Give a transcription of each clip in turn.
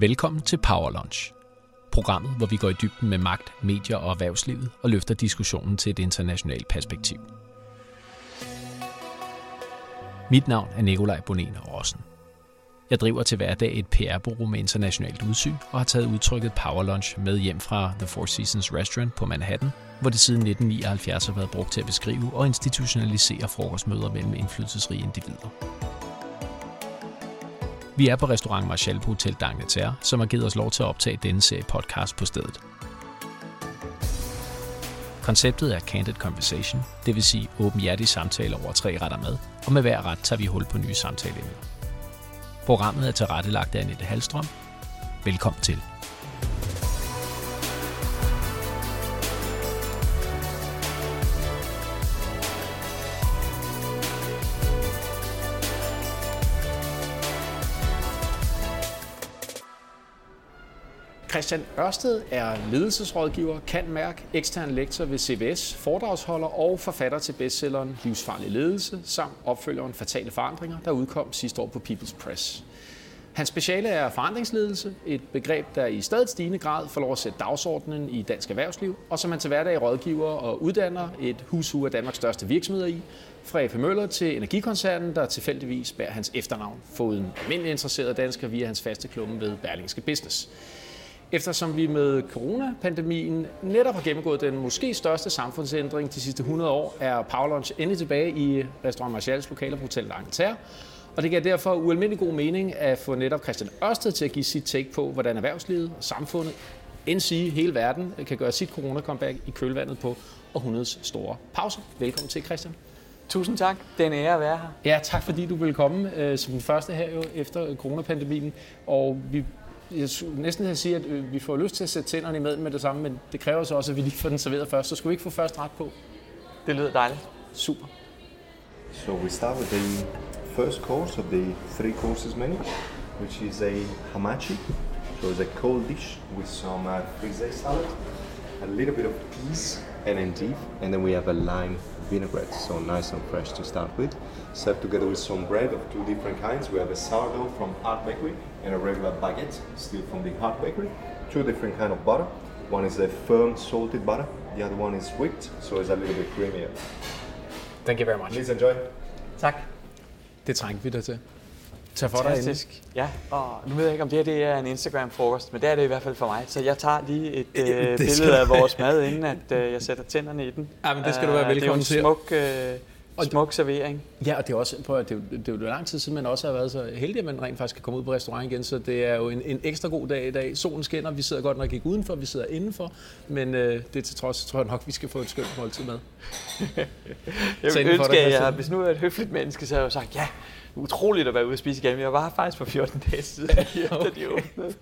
Velkommen til Power Lunch. Programmet, hvor vi går i dybden med magt, medier og erhvervslivet og løfter diskussionen til et internationalt perspektiv. Mit navn er Nikolaj Bonen Rossen. Jeg driver til hverdag et PR-bureau med internationalt udsyn og har taget udtrykket Power Lunch med hjem fra The Four Seasons Restaurant på Manhattan, hvor det siden 1979 har været brugt til at beskrive og institutionalisere frokostmøder mellem indflydelsesrige individer. Vi er på restaurant Marshall på Hotel D'Angleterre, som har givet os lov til at optage denne serie podcast på stedet. Konceptet er Candid Conversation, det vil sige åbenhjertige samtaler over tre retter mad, og med hver ret tager vi hul på nye samtaleemner. Programmet er tilrettelagt af Annette Halstrøm. Velkommen til. Christian Ørsted er ledelsesrådgiver, kan mærke, ekstern lektor ved CBS, foredragsholder og forfatter til bestselleren Livsfarlig ledelse, samt opfølgeren Fatale Forandringer, der udkom sidste år på People's Press. Hans speciale er forandringsledelse, et begreb, der i stadig stigende grad får lov at sætte dagsordenen i dansk erhvervsliv, og som han til hverdag rådgiver og uddanner et hushu af Danmarks største virksomheder i, fra F. Møller til Energikoncernen, der tilfældigvis bærer hans efternavn, foruden almindelige interesserede danskere via hans faste klumme ved Berlingske Business. Eftersom vi med coronapandemien netop har gennemgået den måske største samfundsændring de sidste 100 år, er Power Lunch endelig tilbage i Restaurant Marshalls lokaler på Hotel Angleterre. Og det giver derfor ualmindelig god mening at få netop Christian Ørsted til at give sit take på, hvordan erhvervslivet og samfundet, end sige hele verden, kan gøre sit corona-comeback i kølvandet på århundredets store pause. Velkommen til, Christian. Tusind tak. Det er en ære at være her. Ja, tak fordi du vil komme øh, som den første her jo efter coronapandemien. Og vi jeg skulle næsten have sige, at øh, vi får lyst til at sætte tænderne imellem med det samme, men det kræver så også, at vi lige får den serveret først. Så skulle vi ikke få først ret på? Det lyder dejligt. Super. So we start with the first course of the three courses menu, which is a hamachi. So it's a cold dish with some uh, frisee salad, a little bit of peas and endive, and then we have a lime vinaigrette, so nice and fresh to start with. Served together with some bread of two different kinds. We have a sourdough from Art Bakery and a regular baguette, still from the Art Bakery. Two different kind of butter. One is a firm salted butter. The other one is whipped, so it's a little bit creamier. Thank you very much. Please enjoy. Tak. Det trængte vi dig til. Tag for dig inde. Fantastisk. Ja, og nu ved jeg ikke, om det her det er en Instagram-frokost, men det er det i hvert fald for mig. Så jeg tager lige et øh, billede af vores mad, inden at øh, jeg sætter tænderne i den. Ja, men det skal du være Øh, velkommen til. Det er jo en smuk, Og- smuk servering. Ja, og det er, også, at- det, er jo, det er jo lang tid siden, man også har været så heldig, at man rent faktisk kan komme ud på restaurant igen. Så det er jo en, en ekstra god dag i dag. Solen skinner, vi sidder godt nok ikke udenfor, vi sidder indenfor. Men øh, det til trods, tror jeg nok, vi skal få et skønt måltid med. Jeg Så ville inden for ønske, dig, at jeg, hvis nu er et høfligt menneske, så havde jeg jo sagt, ja, utroligt at være ude at spise igen. Jeg var faktisk for 14 dage siden, efter de åbnede.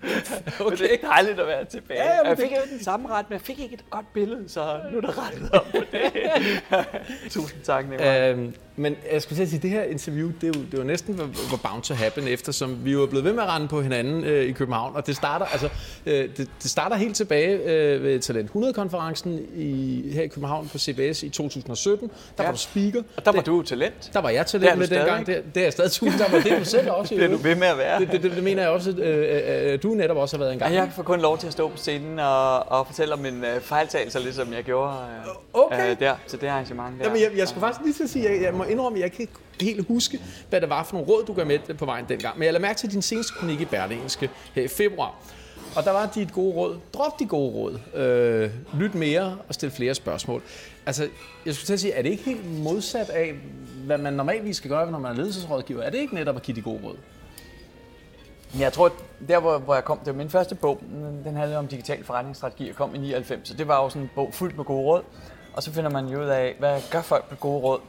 Men det er dejligt at være tilbage. Ja, jeg fik ikke den samme ret, men jeg fik ikke et godt billede, så nu er der rettet op på det. Tusind tak, Nicolaj. Øhm, men jeg skulle til at sige, at det her interview, det er jo, det jo næsten var, var bound to happen, eftersom vi jo er blevet ved med at rende på hinanden øh, i København. Og det starter, altså, øh, det, det starter helt tilbage øh, ved Talent 100-konferencen i, her i København på CBS i 2017. Der ja. Ja. var du speaker. Og der var Det- du talent. Der var jeg til Det med stadig, dengang. Det, det er jeg stadig tusind. Der var det du selv også. Det er du ved med at være. det, det, det, det, mener jeg også, at øh, øh, du netop også har været en gang. Og jeg får kun lov til at stå på scenen og, og fortælle om min øh, fejltagelse, ligesom jeg gjorde øh, Okay. øh, der, til det arrangement der. Jamen, jeg, jeg skulle faktisk lige til at sige, jeg, jeg må indrømme, at jeg kan ikke helt huske, hvad det var for nogle råd, du gav med på vejen dengang. Men jeg lader mærke til din seneste kronik i Berlingske her i februar. Og der var dit gode råd. Drop de gode råd. Øh, lyt mere og stil flere spørgsmål. Altså, jeg skulle til at sige, er det ikke helt modsat af, hvad man normalt skal gøre, når man er ledelsesrådgiver? Er det ikke netop at give de gode råd? Men Jeg tror, der hvor, hvor jeg kom, det var min første bog, den handlede om digital forretningsstrategi, jeg kom i 99, så det var jo sådan en bog fyldt med gode råd. Og så finder man jo ud af, hvad gør folk med gode råd?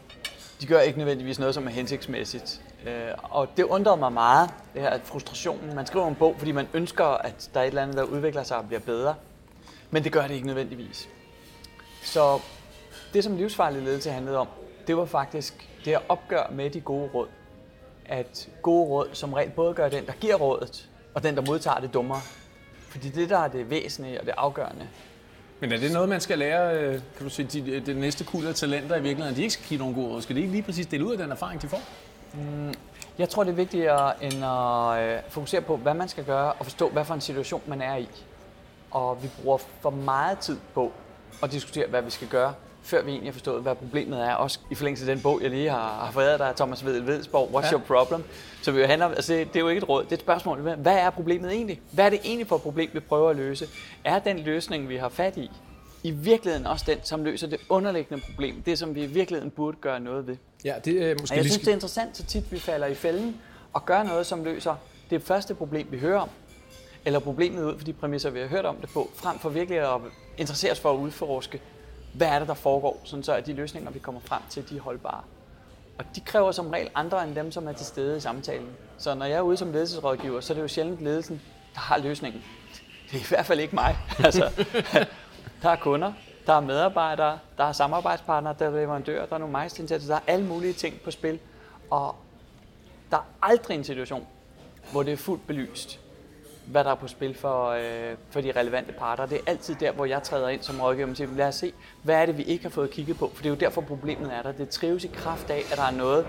De gør ikke nødvendigvis noget, som er hensigtsmæssigt. Øh, og det undrede mig meget, det her at frustrationen. Man skriver en bog, fordi man ønsker, at der er et eller andet, der udvikler sig og bliver bedre. Men det gør det ikke nødvendigvis. Så det, som livsfarlig ledelse handlede om, det var faktisk det at opgøre med de gode råd. At gode råd som regel både gør den, der giver rådet, og den, der modtager det dummere. Fordi det, der er det væsentlige og det afgørende, men er det noget, man skal lære, øh, kan du sige, de, øh, det næste kul af talenter i virkeligheden, at de ikke skal give nogen gode råd? Skal de ikke lige præcis dele ud af den erfaring, de får? Mm, jeg tror, det er vigtigere end at øh, fokusere på, hvad man skal gøre, og forstå, hvad for en situation man er i. Og vi bruger for meget tid på at diskutere, hvad vi skal gøre, før vi egentlig har forstået, hvad problemet er. Også i forlængelse af den bog, jeg lige har, har fået dig, Thomas Vedel Vedsborg, What's ja. Your Problem? Så vi handler, altså det, det, er jo ikke et råd, det er et spørgsmål. Hvad er problemet egentlig? Hvad er det egentlig for et problem, vi prøver at løse? Er den løsning, vi har fat i, i virkeligheden også den, som løser det underliggende problem? Det, som vi i virkeligheden burde gøre noget ved? Ja, det er måske og jeg synes, det er interessant, så tit vi falder i fælden og gør noget, som løser det første problem, vi hører om, eller problemet ud for de præmisser, vi har hørt om det på, frem for virkelig at interessere os for at udforske, hvad er det, der foregår, sådan så at de løsninger, vi kommer frem til, de er holdbare. Og de kræver som regel andre end dem, som er til stede i samtalen. Så når jeg er ude som ledelsesrådgiver, så er det jo sjældent ledelsen, der har løsningen. Det er i hvert fald ikke mig. Altså, der er kunder, der er medarbejdere, der er samarbejdspartnere, der er leverandører, der er nogle majstindsatser, der er alle mulige ting på spil. Og der er aldrig en situation, hvor det er fuldt belyst, hvad der er på spil for, øh, for de relevante parter. Det er altid der, hvor jeg træder ind som rådgiver og siger, lad os se, hvad er det, vi ikke har fået kigget på? For det er jo derfor, problemet er der. Det trives i kraft af, at der er noget,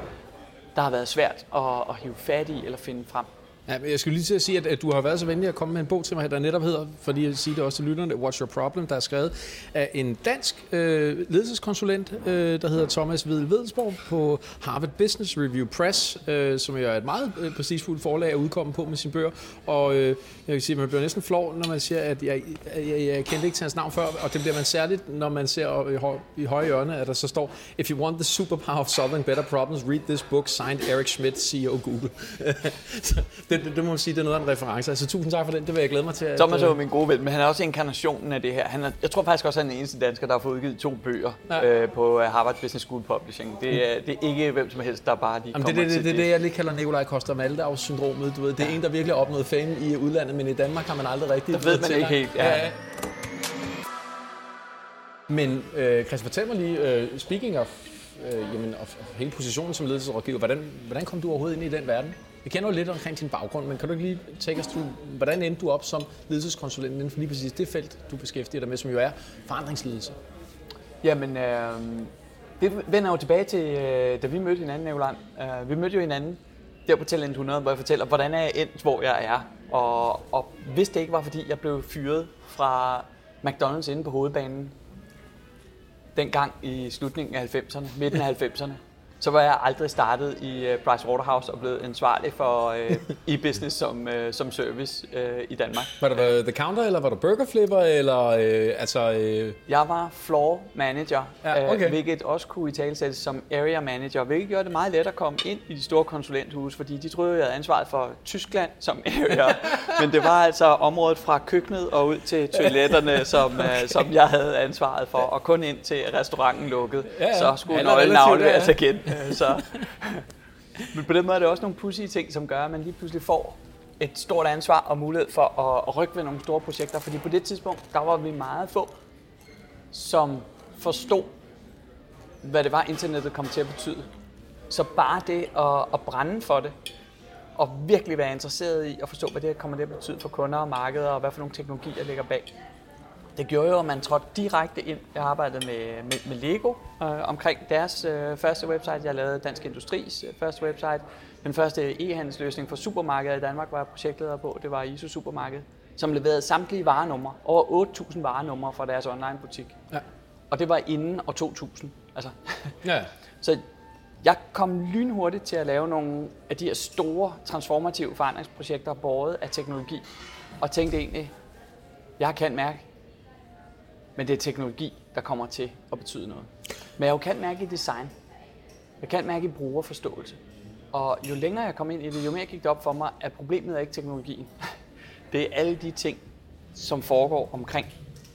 der har været svært at, at hive fat i eller finde frem. Ja, men jeg skulle lige til at sige, at, at du har været så venlig at komme med en bog til mig, der netop hedder, for lige at sige det også til lytterne, What's Your Problem, der er skrevet af en dansk øh, ledelseskonsulent, øh, der hedder Thomas Vedel Vedelsborg på Harvard Business Review Press, øh, som jo er et meget øh, præcisfuldt forlag at udkomme på med sine bøger. Og øh, jeg vil sige, man bliver næsten flov, når man siger, at jeg, jeg, jeg, jeg kendte ikke til hans navn før, og det bliver man særligt, når man ser i, høj, i høje hjørne, at der så står, If you want the superpower of solving better problems, read this book, signed Eric Schmidt, CEO Google. det det, det må man sige, det er noget af en reference. Altså tusind tak for den, det vil jeg glæde mig til. At, Thomas er jo min gode ven, men han er også inkarnationen af det her. Han er, jeg tror faktisk også, at han er den eneste dansker, der har fået udgivet to bøger ja. øh, på øh, Harvard Business School Publishing. Det, er, det er ikke hvem som helst, der bare lige kommer det, det, det, det, det, det, jeg lige kalder Nikolaj Koster Maldau syndromet. Du ved, det er ja. en, der virkelig har opnået fame i udlandet, men i Danmark har man aldrig rigtig... Det ved man ikke helt, ja. ja. Men øh, Chris, fortæl mig lige, uh, speaking of, uh, jamen, of, of hele positionen som ledelsesrådgiver, hvordan, hvordan kom du overhovedet ind i den verden? Jeg kender jo lidt omkring din baggrund, men kan du ikke lige tænke os du, hvordan endte du op som ledelseskonsulent inden for lige præcis det felt, du beskæftiger dig med, som jo er forandringsledelse? Jamen, øh, det vender jo tilbage til, øh, da vi mødte hinanden, Nicolaj. Øh, vi mødte jo hinanden der på Talent 100, hvor jeg fortæller, hvordan er jeg endt, hvor jeg er. Og, og hvis det ikke var, fordi jeg blev fyret fra McDonald's inde på hovedbanen, dengang i slutningen af 90'erne, midten af 90'erne, så var jeg aldrig startet i uh, Price Waterhouse og blevet ansvarlig for uh, e-business som, uh, som service uh, i Danmark. Var det The Counter, eller var du Burger Flipper, eller uh, altså... Uh... Jeg var floor manager, ja, okay. uh, hvilket også kunne i talesættes som area manager, hvilket gjorde det meget let at komme ind i de store konsulenthus, fordi de troede, jeg havde ansvaret for Tyskland som area, men det var altså området fra køkkenet og ud til toiletterne, som, okay. uh, som jeg havde ansvaret for, og kun ind til restauranten lukkede, ja, ja. så skulle nøglen afleveres igen. Øh, så. Men på den måde er det også nogle pussy ting, som gør, at man lige pludselig får et stort ansvar og mulighed for at, at rykke ved nogle store projekter. Fordi på det tidspunkt, der var vi meget få, som forstod, hvad det var, internettet kom til at betyde. Så bare det at, at brænde for det, og virkelig være interesseret i at forstå, hvad det kommer til at betyde for kunder og markeder, og hvad for nogle teknologier ligger bag, det gjorde jo, at man trådte direkte ind. Jeg arbejdede med, med, med Lego øh, omkring deres øh, første website. Jeg lavede Dansk Industris øh, første website. Den første e-handelsløsning for supermarkeder i Danmark var jeg projektleder på. Det var ISO Supermarked, som leverede samtlige varenumre. Over 8.000 varenumre fra deres online butik. Ja. Og det var inden år 2000. Altså. Ja. Så jeg kom lynhurtigt til at lave nogle af de her store transformative forandringsprojekter båret af teknologi. Og tænkte egentlig, jeg kan mærke, men det er teknologi, der kommer til at betyde noget. Men jeg kan mærke i design. Jeg kan mærke i brugerforståelse. Og jo længere jeg kom ind i det, jo mere gik det op for mig, at problemet er ikke teknologien. Det er alle de ting, som foregår omkring,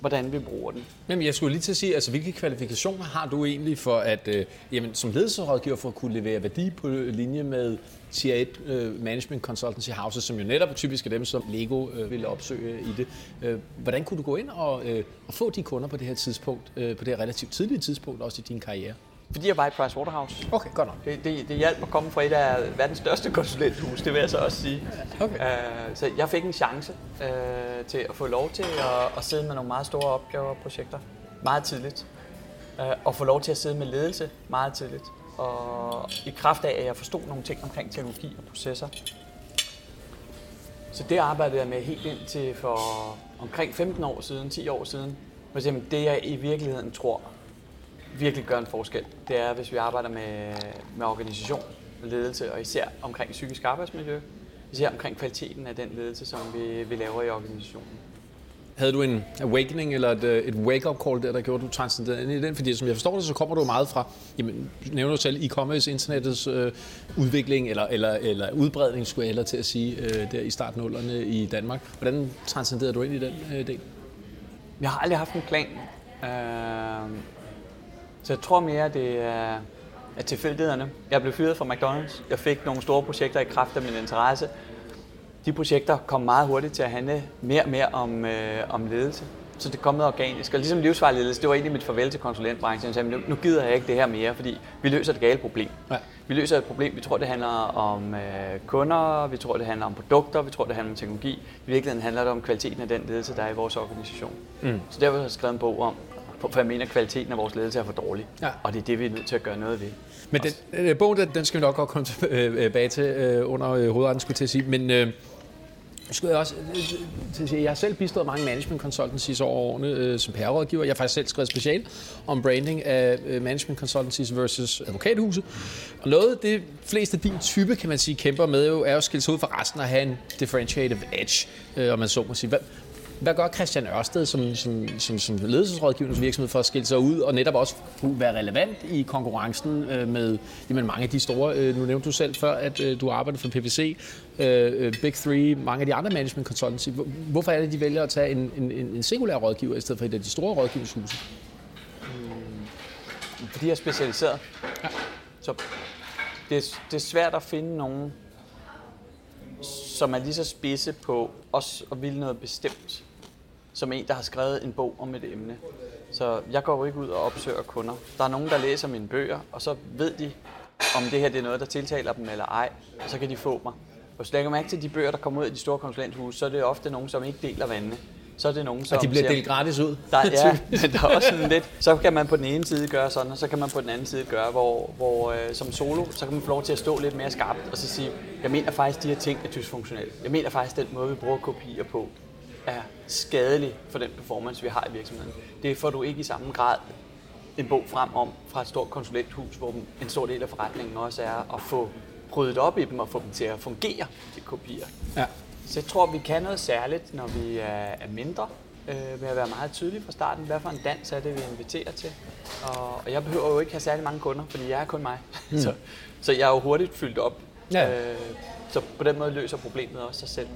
hvordan vi bruger den. Jamen, jeg skulle lige til at sige, altså, hvilke kvalifikationer har du egentlig for at, øh, jamen, som ledelsesrådgiver for at kunne levere værdi på øh, linje med Tier 1 uh, Management Consultancy Houses, som jo netop er typisk af dem, som Lego uh, ville opsøge i det. Uh, hvordan kunne du gå ind og, og få de kunder på det her tidspunkt, på det her relativt tidlige tidspunkt, også i din karriere? Fordi jeg var i Price Waterhouse. Okay, godt nok. Det, det, det hjalp at komme fra et af verdens største konsulenthus, det vil jeg så også sige. Okay. Uh, så jeg fik en chance uh, til at få lov til at, at sidde med nogle meget store opgaver og projekter meget tidligt. Uh, og få lov til at sidde med ledelse meget tidligt og i kraft af, at jeg forstod nogle ting omkring teknologi og processer. Så det arbejdede jeg med helt ind til for omkring 15 år siden, 10 år siden. Men eksempel det, jeg i virkeligheden tror virkelig gør en forskel, det er, hvis vi arbejder med, med organisation, ledelse og især omkring psykisk arbejdsmiljø, især omkring kvaliteten af den ledelse, som vi, vi laver i organisationen. Havde du en awakening eller et, øh, et wake-up call der, der gjorde, at du transcenderede ind i den? Fordi som jeg forstår det, så kommer du meget fra, jamen, nævner du selv e-commerce, internettets øh, udvikling eller, eller, eller udbredning, skulle jeg hellere til at sige, øh, der i startnullerne i Danmark. Hvordan transcenderede du ind i den øh, del? Jeg har aldrig haft en plan. Øh, så jeg tror mere, det er, er tilfældighederne. Jeg blev fyret fra McDonald's. Jeg fik nogle store projekter i kraft af min interesse de projekter kom meget hurtigt til at handle mere og mere om, øh, om ledelse. Så det kom noget organisk. Og ligesom livsfarlig ledelse, det var egentlig mit farvel til konsulentbranchen. Jeg sagde, nu, nu gider jeg ikke det her mere, fordi vi løser et gale problem. Ja. Vi løser et problem, vi tror, det handler om øh, kunder, vi tror, det handler om produkter, vi tror, det handler om teknologi. I virkeligheden handler det om kvaliteten af den ledelse, der er i vores organisation. Mm. Så derfor har jeg skrevet en bog om, for jeg mener, at kvaliteten af vores ledelse er for dårlig. Ja. Og det er det, vi er nødt til at gøre noget ved. Men den, øh, bogen, den, den skal vi nok godt komme tilbage til øh, under øh, hovedretten, skulle til at sige. Men øh, skulle jeg også øh, øh, til at sige, jeg har selv bistået mange management consultancies over årene øh, som PR-rådgiver. Jeg har faktisk selv skrevet special om branding af øh, management consultancies versus advokathuse. Og noget, det fleste af din type, kan man sige, kæmper med, jo, er jo at skille sig ud fra resten og have en differentiated edge, øh, om man så må sige. Hvad, hvad gør Christian Ørsted som, som, som, som ledelsesrådgivningsvirksomhed for at skille sig ud og netop også kunne være relevant i konkurrencen øh, med jamen, mange af de store, øh, nu nævnte du selv før, at øh, du arbejder for PPC, øh, øh, Big Three, mange af de andre management consultancy. Hvorfor er det, de vælger at tage en, en, en singulær rådgiver i stedet for et af de store rådgivningshuse? Hmm. Fordi jeg er specialiseret. Ja. Så det er, det er svært at finde nogen, som er lige så spidse på os og vil noget bestemt som en, der har skrevet en bog om et emne. Så jeg går jo ikke ud og opsøger kunder. Der er nogen, der læser mine bøger, og så ved de, om det her det er noget, der tiltaler dem eller ej, og så kan de få mig. Hvis du lægger mærke til de bøger, der kommer ud af de store konsulenthuse, så er det ofte nogen, som ikke deler vandene. Så er det nogen, som og de bliver delt gratis ud. Der, ja, men der er også sådan lidt, så kan man på den ene side gøre sådan, og så kan man på den anden side gøre, hvor, hvor øh, som solo, så kan man få lov til at stå lidt mere skarpt, og så sige, jeg mener faktisk, de her ting er dysfunktionelle. Jeg mener faktisk, den måde, vi bruger kopier på, er skadelig for den performance, vi har i virksomheden. Det får du ikke i samme grad en bog frem om fra et stort konsulenthus, hvor en stor del af forretningen også er at få ryddet op i dem og få dem til at fungere, de kopier. Ja. Så jeg tror, vi kan noget særligt, når vi er, mindre, øh, ved at være meget tydelige fra starten, hvad for en dans er det, vi inviterer til. Og, og jeg behøver jo ikke have særlig mange kunder, fordi jeg er kun mig. Mm. så, så jeg er jo hurtigt fyldt op. Ja. Øh, så på den måde løser problemet også sig selv.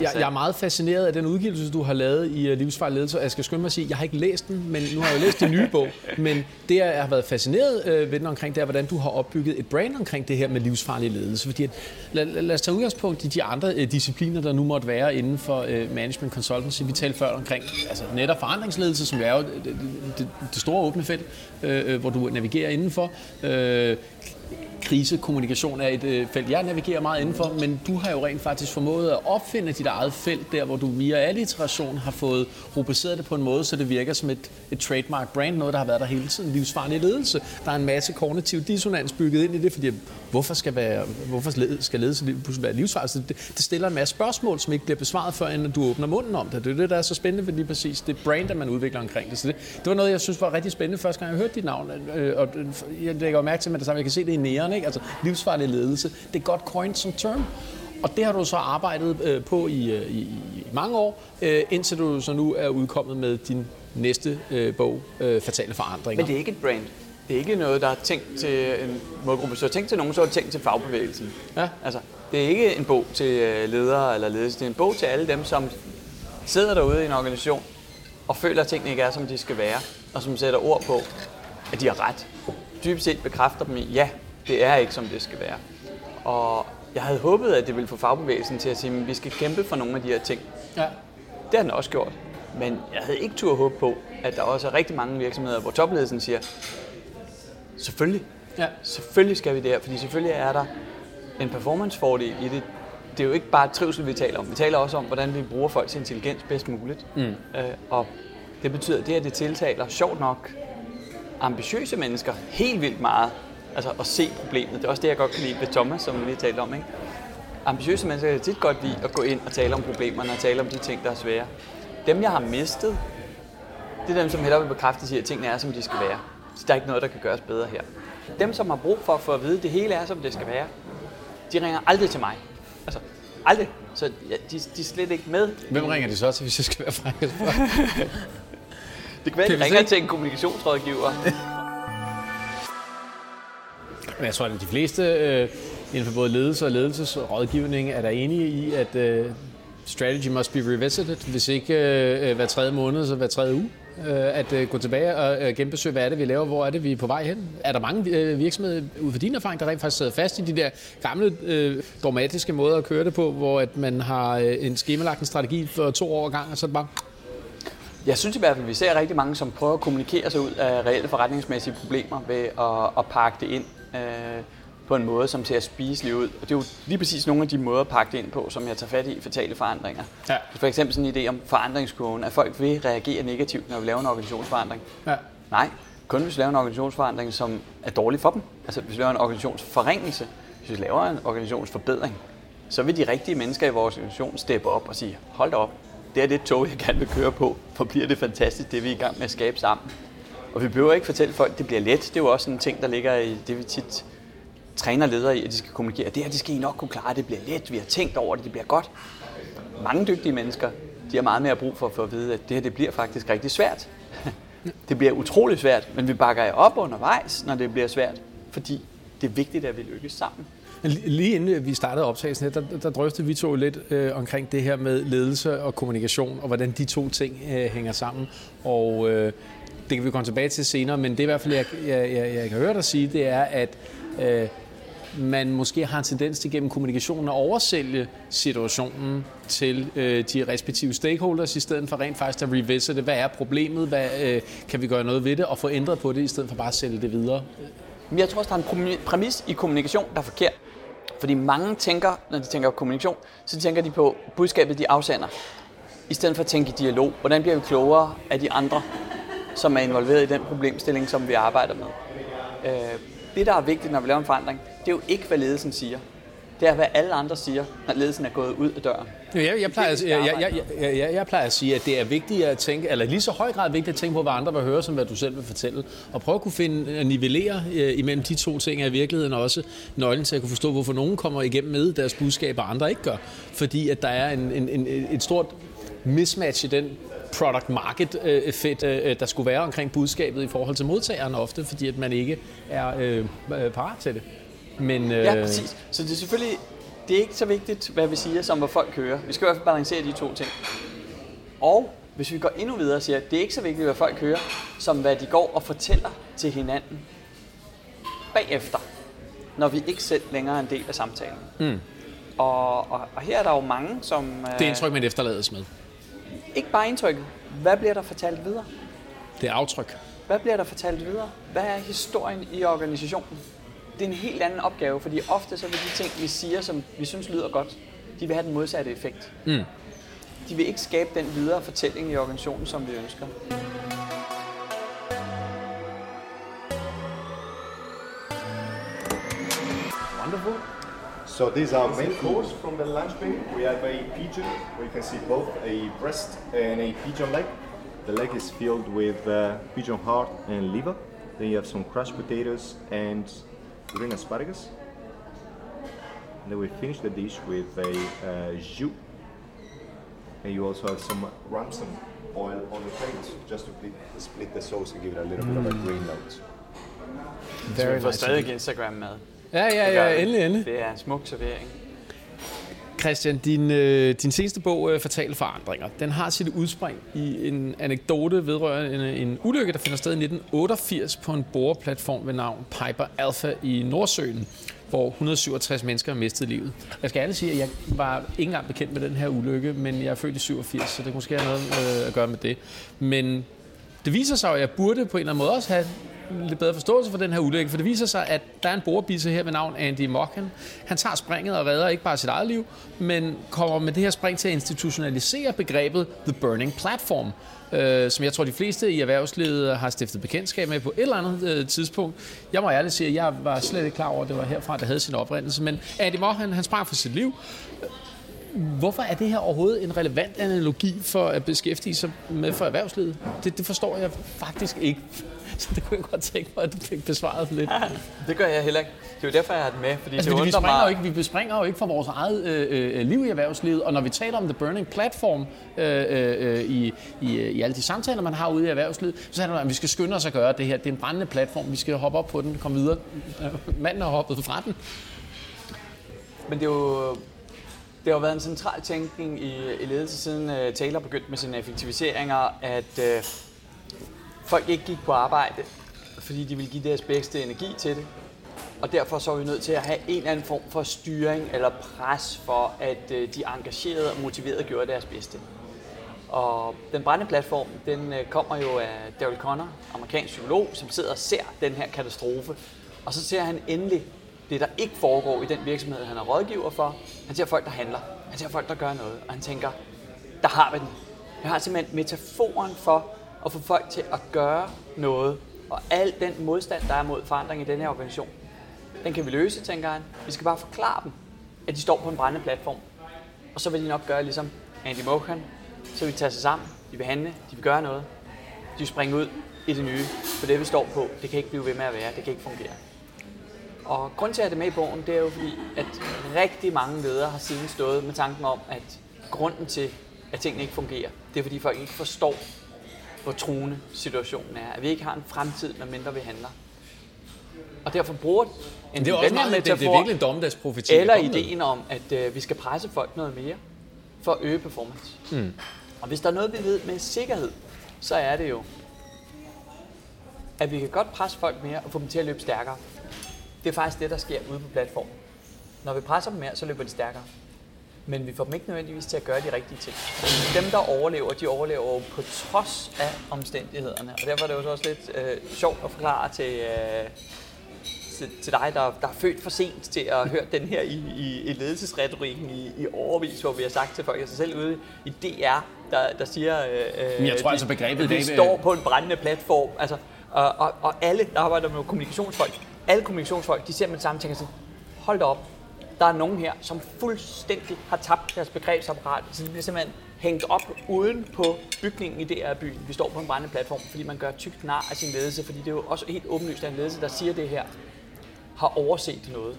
Jeg, jeg er meget fascineret af den udgivelse, du har lavet i uh, Livsfarlig Ledelse, jeg skal skynde mig at sige, jeg har ikke læst den, men nu har jeg jo læst din nye bog, men det, jeg har været fascineret uh, ved den omkring, det er, hvordan du har opbygget et brand omkring det her med livsfarlig ledelse. Fordi at, lad, lad os tage udgangspunkt i de andre uh, discipliner, der nu måtte være inden for uh, management consultancy. Vi talte før omkring altså netop forandringsledelse, som er jo det, det, det store åbne felt, uh, hvor du navigerer indenfor. Uh, krisekommunikation er et øh, felt, jeg navigerer meget indenfor, men du har jo rent faktisk formået at opfinde dit eget felt der, hvor du via alliteration har fået rubriceret det på en måde, så det virker som et, et trademark brand, noget, der har været der hele tiden. Livsfarlig ledelse. Der er en masse kognitiv dissonans bygget ind i det, fordi hvorfor skal, være, hvorfor skal ledelse være livsfarlig? Altså, det, det stiller en masse spørgsmål, som ikke bliver besvaret før, end du åbner munden om det. Det er det, der er så spændende ved lige præcis det brand, der man udvikler omkring det. Så det, det var noget, jeg synes var rigtig spændende første gang, jeg hørte dit navn. Øh, og øh, jeg lægger mærke til med det samme, jeg kan se det i næren, ikke? Altså livsfarlig ledelse. Det er godt coined som term. Og det har du så arbejdet øh, på i, øh, i, i mange år, øh, indtil du så nu er udkommet med din næste øh, bog, øh, Fatale Forandringer. Men det er ikke et brand. Det er ikke noget, der er tænkt til en målgruppe. Så tænkt til nogen, så er det tænkt til fagbevægelsen. Ja. Altså, det er ikke en bog til øh, ledere eller ledelse. Det er en bog til alle dem, som sidder derude i en organisation og føler, at tingene ikke er, som de skal være, og som sætter ord på, at de har ret. Dybest set bekræfter dem i, ja, det er ikke, som det skal være. Og jeg havde håbet, at det ville få fagbevægelsen til at sige, at vi skal kæmpe for nogle af de her ting. Ja. Det har den også gjort. Men jeg havde ikke tur håbe på, at der også er rigtig mange virksomheder, hvor topledelsen siger, selvfølgelig, ja. selvfølgelig skal vi det her, fordi selvfølgelig er der en performancefordel i det. Det er jo ikke bare trivsel, vi taler om. Vi taler også om, hvordan vi bruger folks intelligens bedst muligt. Mm. Øh, og Det betyder, at det her det tiltaler, sjovt nok, ambitiøse mennesker helt vildt meget. Altså at se problemet. Det er også det, jeg godt kan lide ved Thomas, som vi talte om. Ikke? Ambitiøse mennesker kan tit godt lide at gå ind og tale om problemerne og tale om de ting, der er svære. Dem, jeg har mistet, det er dem, som hellere vil bekræfte sig, at tingene er, som de skal være. Så der er ikke noget, der kan gøres bedre her. Dem, som har brug for at få at vide, at det hele er, som det skal være, de ringer aldrig til mig. Altså, aldrig. Så ja, de, de er slet ikke med. Hvem ringer de så til, hvis jeg skal være fræk? Det kan være, at de ringer til en kommunikationsrådgiver. Men jeg tror, at de fleste øh, inden for både ledelse og ledelsesrådgivning er der enige i, at øh, strategy must be revisited, hvis ikke øh, hver tredje måned, så hver tredje uge. Øh, at øh, gå tilbage og øh, genbesøge, hvad er det, vi laver, hvor er det, vi er på vej hen. Er der mange virksomheder, ud fra din erfaring, der rent faktisk sidder fast i de der gamle, øh, dogmatiske måder at køre det på, hvor at man har en skemalagt en strategi for to år gang, og så er det bare jeg synes i hvert fald, at vi ser rigtig mange, som prøver at kommunikere sig ud af reelle forretningsmæssige problemer ved at, at pakke det ind på en måde, som ser spiselig ud. Og det er jo lige præcis nogle af de måder at pakke det ind på, som jeg tager fat i i fatale forandringer. Ja. For eksempel sådan en idé om forandringskurven, at folk vil reagere negativt, når vi laver en organisationsforandring. Ja. Nej, kun hvis vi laver en organisationsforandring, som er dårlig for dem. Altså hvis vi laver en organisationsforringelse, hvis vi laver en organisationsforbedring, så vil de rigtige mennesker i vores organisation steppe op og sige, hold da op, det er det tog, jeg gerne vil køre på, for bliver det fantastisk, det vi er i gang med at skabe sammen. Og vi behøver ikke fortælle folk, at det bliver let. Det er jo også en ting, der ligger i det, vi tit træner ledere i, at de skal kommunikere. Det her, det skal I nok kunne klare, det bliver let, vi har tænkt over det, det bliver godt. Mange dygtige mennesker, de har meget mere brug for at at vide, at det her, det bliver faktisk rigtig svært. Det bliver utrolig svært, men vi bakker jer op undervejs, når det bliver svært, fordi det er vigtigt, at vi lykkes sammen. Lige inden øh, vi startede optagelsen her, der, der drøftede vi to lidt øh, omkring det her med ledelse og kommunikation, og hvordan de to ting øh, hænger sammen. Og øh, det kan vi komme tilbage til senere, men det er i hvert fald, jeg, jeg, jeg, jeg kan høre dig sige, det er, at øh, man måske har en tendens til gennem kommunikationen at oversælge situationen til øh, de respektive stakeholders, i stedet for rent faktisk at revisite, hvad er problemet, hvad øh, kan vi gøre noget ved det, og få ændret på det, i stedet for bare at sælge det videre. Men Jeg tror også, der er en præmis i kommunikation, der er forkert. Fordi mange tænker, når de tænker kommunikation, så tænker de på budskabet, de afsender. I stedet for at tænke i dialog. Hvordan bliver vi klogere af de andre, som er involveret i den problemstilling, som vi arbejder med? Øh, det, der er vigtigt, når vi laver en forandring, det er jo ikke, hvad ledelsen siger. Det er, hvad alle andre siger, når ledelsen er gået ud af døren. Jeg, jeg, plejer, at, jeg, jeg, jeg, jeg, jeg plejer at sige, at det er vigtigt at tænke, eller lige så høj grad vigtigt at tænke på, hvad andre vil høre, som hvad du selv vil fortælle. Og prøve at kunne finde, at nivellere uh, imellem de to ting er i virkeligheden også nøglen til at kunne forstå, hvorfor nogen kommer igennem med deres budskab, og andre ikke gør. Fordi at der er en, en, en, et stort mismatch i den product market øh, fit, øh, der skulle være omkring budskabet i forhold til modtageren ofte, fordi at man ikke er øh, parat til det. Men, øh... Ja, præcis. Så det er selvfølgelig det er ikke så vigtigt, hvad vi siger, som hvad folk hører. Vi skal i hvert fald balancere de to ting. Og hvis vi går endnu videre og siger, at det er ikke så vigtigt, hvad folk hører, som hvad de går og fortæller til hinanden bagefter, når vi ikke selv længere er en del af samtalen. Mm. Og, og, og her er der jo mange, som... Det er indtryk, man efterlades med. Ikke bare indtrykket. Hvad bliver der fortalt videre? Det er aftryk. Hvad bliver der fortalt videre? Hvad er historien i organisationen? Det er en helt anden opgave, fordi ofte så vil de ting, vi siger, som vi synes lyder godt, de vil have den modsatte effekt. Mm. De vil ikke skabe den videre fortælling i organisationen, som vi ønsker. Wonderful. So these are main course from the lunch menu. We have a pigeon, where you can see both a breast and a pigeon leg. The leg is filled with uh, pigeon heart and liver. Then you have some crushed potatoes and green asparagus. And then we finish the dish with a uh, jus. And you also have some ramson oil on the plate, just to split the sauce and give it a little mm. bit of a mm. green note. Very nice. stadig Instagram-mad. Ja, ja, ja, endelig, endelig. Det er en smuk servering. Christian, din, øh, din seneste bog, øh, Fatale Forandringer, den har sit udspring i en anekdote vedrørende en, en ulykke, der finder sted i 1988 på en boreplatform ved navn Piper Alpha i Nordsøen, hvor 167 mennesker mistede livet. Jeg skal ærligt sige, at jeg var ikke engang bekendt med den her ulykke, men jeg er født i 87, så det måske have noget øh, at gøre med det. Men det viser sig at jeg burde på en eller anden måde også have lidt bedre forståelse for den her ulykke, for det viser sig, at der er en borebisse her ved navn Andy Mocken. Han tager springet og redder ikke bare sit eget liv, men kommer med det her spring til at institutionalisere begrebet The Burning Platform, øh, som jeg tror, de fleste i erhvervslivet har stiftet bekendtskab med på et eller andet øh, tidspunkt. Jeg må ærligt sige, at jeg var slet ikke klar over, at det var herfra, der havde sin oprindelse, men Andy Mocken, han sprang for sit liv, Hvorfor er det her overhovedet en relevant analogi for at beskæftige sig med for erhvervslivet? Det, det forstår jeg faktisk ikke. Så det kunne jeg godt tænke mig, at du fik besvaret lidt. Ja, det gør jeg heller ikke. Det er jo derfor, jeg har det med. Fordi altså, det fordi vi, springer mig... jo ikke, vi bespringer jo ikke fra vores eget øh, øh, liv i erhvervslivet, og når vi taler om The Burning Platform øh, øh, i, i, i alle de samtaler, man har ude i erhvervslivet, så er det, at vi skal skynde os at gøre det her. Det er en brændende platform, vi skal hoppe op på den, komme videre. Manden har hoppet fra den. Men det er jo det har været en central tænkning i, i ledelse siden uh, Taylor begyndte med sine effektiviseringer, at uh, folk ikke gik på arbejde, fordi de ville give deres bedste energi til det. Og derfor så er vi nødt til at have en eller anden form for styring eller pres for, at øh, de engagerede og motiverede gjorde deres bedste. Og den brændende platform, den øh, kommer jo af Daryl Connor, amerikansk psykolog, som sidder og ser den her katastrofe. Og så ser han endelig det, der ikke foregår i den virksomhed, han er rådgiver for. Han ser folk, der handler. Han ser folk, der gør noget. Og han tænker, der har vi den. Jeg har simpelthen metaforen for at få folk til at gøre noget. Og al den modstand, der er mod forandring i den her organisation, den kan vi løse, tænker han. Vi skal bare forklare dem, at de står på en brændende platform. Og så vil de nok gøre ligesom Andy Mohan. Så vil de tage sig sammen, de vil handle, de vil gøre noget. De vil springe ud i det nye. For det vi står på, det kan ikke blive ved med at være, det kan ikke fungere. Og grund til at det er med i bogen, det er jo fordi, at rigtig mange ledere har siden stået med tanken om, at grunden til, at tingene ikke fungerer, det er fordi folk ikke forstår, hvor truende situationen er. At vi ikke har en fremtid, medmindre vi handler. Og derfor bruger en det er også meget, metafor, det, det er virkelig en dommedagsprofeti. Eller ideen om, at øh, vi skal presse folk noget mere, for at øge performance. Mm. Og hvis der er noget, vi ved med sikkerhed, så er det jo, at vi kan godt presse folk mere og få dem til at løbe stærkere. Det er faktisk det, der sker ude på platformen. Når vi presser dem mere, så løber de stærkere. Men vi får dem ikke nødvendigvis til at gøre de rigtige ting. Dem, der overlever, de overlever jo på trods af omstændighederne. Og derfor er det jo også lidt øh, sjovt at forklare til, øh, til, til dig, der, der er født for sent til at høre den her i, i, i ledelsesretorikken i, i overvis, hvor vi har sagt til folk sig selv ude i DR, der, der siger, øh, Men jeg tror de, altså begrebet, vi står på en brændende platform. Altså, og, og, og alle, der arbejder med kommunikationsfolk, alle kommunikationsfolk, de ser med det samme tænker sådan, hold da op, der er nogen her, som fuldstændig har tabt deres begrebsapparat, så de bliver simpelthen hængt op uden på bygningen i DR byen. Vi står på en brændende platform, fordi man gør tykt nar af sin ledelse, fordi det er jo også helt åbenlyst, at en ledelse, der siger det her, har overset noget.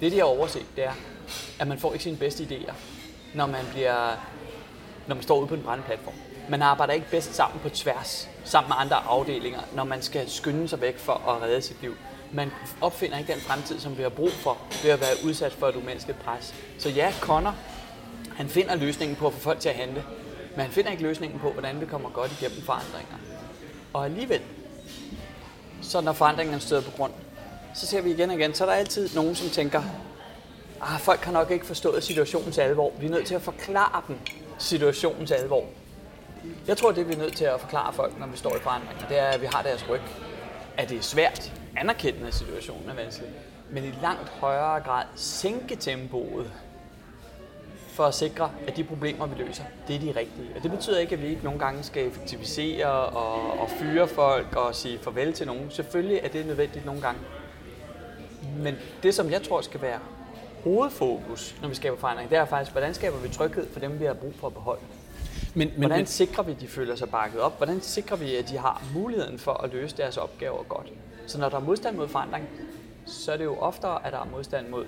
Det, de har overset, det er, at man får ikke sine bedste idéer, når man, bliver, når man står ude på en brændende platform. Man arbejder ikke bedst sammen på tværs, sammen med andre afdelinger, når man skal skynde sig væk for at redde sit liv man opfinder ikke den fremtid, som vi har brug for, ved at være udsat for et umenneskeligt pres. Så ja, Connor, han finder løsningen på at få folk til at handle, men han finder ikke løsningen på, hvordan vi kommer godt igennem forandringer. Og alligevel, så når forandringen støder på grund, så ser vi igen og igen, så er der altid nogen, som tænker, ah, folk har nok ikke forstået situationens alvor. Vi er nødt til at forklare dem situationens alvor. Jeg tror, det vi er nødt til at forklare folk, når vi står i forandringer, det er, at vi har deres ryg. At det er svært, anerkendende, at situationen er vanskelig, men i langt højere grad sænke tempoet for at sikre, at de problemer, vi løser, det er de rigtige. Og det betyder ikke, at vi ikke nogle gange skal effektivisere og, og fyre folk og sige farvel til nogen. Selvfølgelig er det nødvendigt nogle gange. Men det, som jeg tror skal være hovedfokus, når vi skaber forandring, det er faktisk, hvordan skaber vi tryghed for dem, vi har brug for at beholde. Men, men, hvordan sikrer vi, at de føler sig bakket op? Hvordan sikrer vi, at de har muligheden for at løse deres opgaver godt? Så når der er modstand mod forandring, så er det jo oftere, at der er modstand mod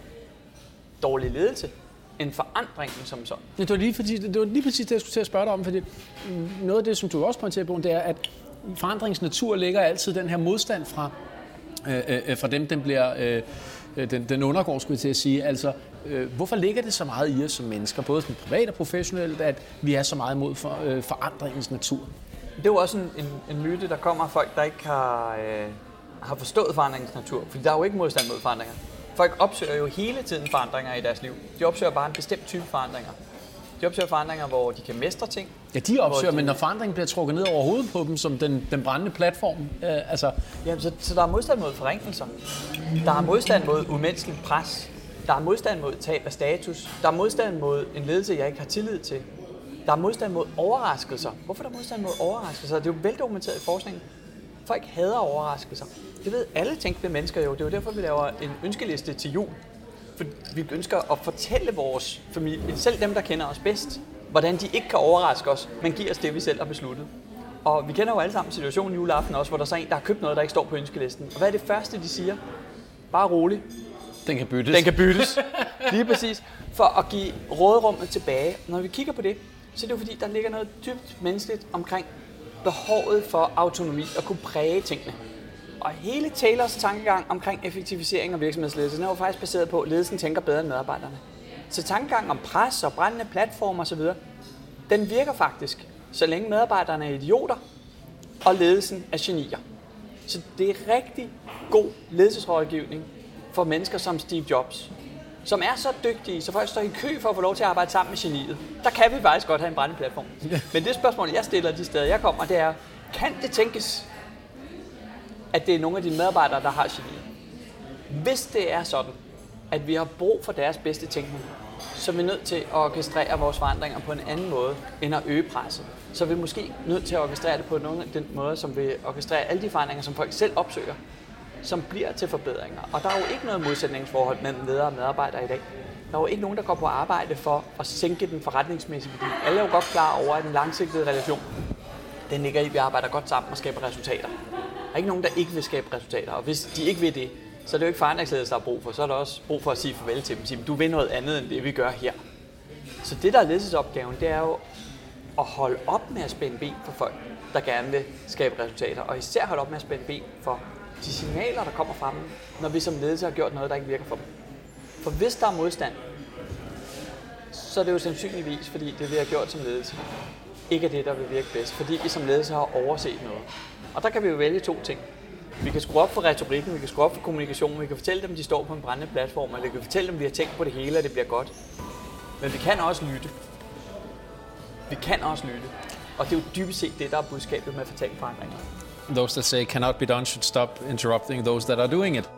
dårlig ledelse, end forandringen som sådan. Det var lige, fordi, det var lige præcis det, jeg skulle til at spørge dig om, fordi noget af det, som du også pointerer på, det er, at forandringens natur ligger altid den her modstand fra, øh, øh, fra dem, den bliver... Øh, den, den undergår, skulle jeg til at sige. Altså, øh, hvorfor ligger det så meget i os som mennesker, både som privat og professionelt, at vi er så meget imod for, øh, forandringens natur? Det er jo også en, en, en myte, der kommer af folk, der ikke har, øh, har forstået forandringens natur. Fordi der er jo ikke modstand mod forandringer. Folk opsøger jo hele tiden forandringer i deres liv. De opsøger bare en bestemt type forandringer. De opsøger forandringer, hvor de kan mestre ting. Ja, de opsøger, de- men når forandringen bliver trukket ned over hovedet på dem, som den, den brændende platform, øh, altså, Jamen, så, så der er modstand mod forringelser. Der er modstand mod umenneskeligt pres. Der er modstand mod tab af status. Der er modstand mod en ledelse, jeg ikke har tillid til. Der er modstand mod overraskelser. Hvorfor er der modstand mod overraskelser? Det er jo veldokumenteret i forskningen. Folk hader overraskelser. Det ved alle tænkende mennesker jo. Det er jo derfor, vi laver en ønskeliste til jul. For vi ønsker at fortælle vores familie, selv dem, der kender os bedst, hvordan de ikke kan overraske os, men giver os det, vi selv har besluttet. Og vi kender jo alle sammen situationen juleaften også, hvor der er så en, der har købt noget, der ikke står på ønskelisten. Og hvad er det første, de siger? Bare rolig. den kan byttes. Den kan byttes. Lige præcis. For at give råderummet tilbage. Når vi kigger på det, så er det jo fordi, der ligger noget dybt menneskeligt omkring behovet for autonomi og kunne præge tingene. Og hele Taylors tankegang omkring effektivisering og virksomhedsledelse, den er jo faktisk baseret på, at ledelsen tænker bedre end medarbejderne. Så tankegang om pres og brændende platformer osv., den virker faktisk, så længe medarbejderne er idioter, og ledelsen er genier. Så det er rigtig god ledelsesrådgivning for mennesker som Steve Jobs, som er så dygtige, så folk står i kø for at få lov til at arbejde sammen med geniet. Der kan vi faktisk godt have en brændende platform. Men det spørgsmål, jeg stiller de steder, jeg kommer, det er, kan det tænkes, at det er nogle af dine medarbejdere, der har geniet? Hvis det er sådan, at vi har brug for deres bedste tænkning, så er vi nødt til at orkestrere vores forandringer på en anden måde, end at øge presset. Så er vi måske nødt til at orkestrere det på den måde, som vi orkestrerer alle de forandringer, som folk selv opsøger, som bliver til forbedringer. Og der er jo ikke noget modsætningsforhold mellem ledere og medarbejdere i dag. Der er jo ikke nogen, der går på arbejde for at sænke den forretningsmæssige værdi. Alle er jo godt klar over, at den langsigtede relation, den ligger i, at vi arbejder godt sammen og skaber resultater. Der er ikke nogen, der ikke vil skabe resultater, og hvis de ikke vil det, så er det jo ikke forandringsledelse, der er brug for. Så er der også brug for at sige farvel til dem. Sige, du vil noget andet end det, vi gør her. Så det, der er ledelsesopgaven, det er jo at holde op med at spænde ben for folk, der gerne vil skabe resultater. Og især holde op med at spænde ben for de signaler, der kommer fra dem, når vi som ledelse har gjort noget, der ikke virker for dem. For hvis der er modstand, så er det jo sandsynligvis, fordi det, vi har gjort som ledelse, ikke er det, der vil virke bedst. Fordi vi som ledelse har overset noget. Og der kan vi jo vælge to ting. Vi kan skrue op for retorikken, vi kan skrue op for kommunikationen, vi kan fortælle dem, at de står på en brændende platform, eller vi kan fortælle dem, at vi har tænkt på det hele, og det bliver godt. Men vi kan også lytte. Vi kan også lytte. Og det er jo dybest set det, der er budskabet med fatale forandringer. Those that say cannot be done should stop interrupting those that are doing it.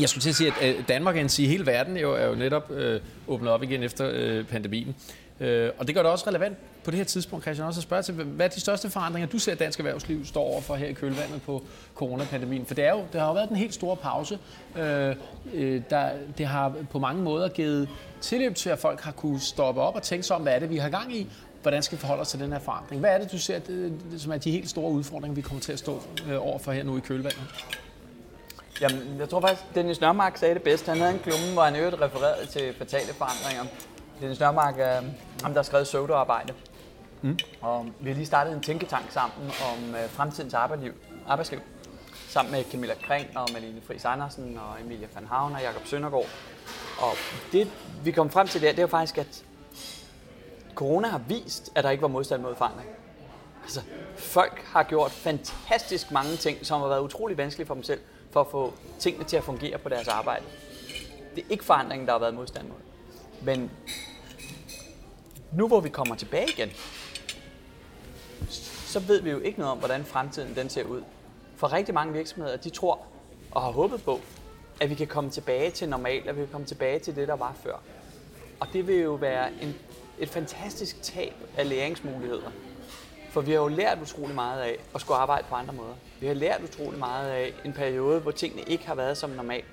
Jeg skulle til at sige, at øh, Danmark end sige hele verden jo, er jo netop øh, åbnet op igen efter øh, pandemien. Øh, og det gør det også relevant på det her tidspunkt, Christian, også at spørge til, hvad er de største forandringer, du ser, at dansk erhvervsliv står overfor her i kølvandet på coronapandemien? For det, er jo, det har jo været den helt store pause. Øh, øh der, det har på mange måder givet tilløb til, at folk har kunne stoppe op og tænke sig om, hvad er det, vi har gang i? Hvordan skal vi forholde os til den her forandring? Hvad er det, du ser, som er de helt store udfordringer, vi kommer til at stå øh, overfor her nu i kølvandet? Jamen, jeg tror faktisk, Dennis Nørmark sagde det bedst. Han havde en klumme, hvor han øvrigt refererede til fatale forandringer. Dennis Nørmark er ham, der har skrevet pseudoarbejde. Mm. Og vi har lige startet en tænketank sammen om øh, fremtidens arbejdsliv, arbejdsliv. Sammen med Camilla Kring og Malene Friis Andersen og Emilia van Havn og Jakob Søndergaard. Og det, vi kom frem til der, det er jo faktisk, at corona har vist, at der ikke var modstand mod forandring. Altså, folk har gjort fantastisk mange ting, som har været utrolig vanskelige for dem selv, for at få tingene til at fungere på deres arbejde. Det er ikke forandringen, der har været modstand mod. Men nu hvor vi kommer tilbage igen, så ved vi jo ikke noget om, hvordan fremtiden den ser ud. For rigtig mange virksomheder, de tror og har håbet på, at vi kan komme tilbage til normalt, at vi kan komme tilbage til det, der var før. Og det vil jo være en, et fantastisk tab af læringsmuligheder. For vi har jo lært utrolig meget af at skulle arbejde på andre måder. Vi har lært utrolig meget af en periode, hvor tingene ikke har været som normalt.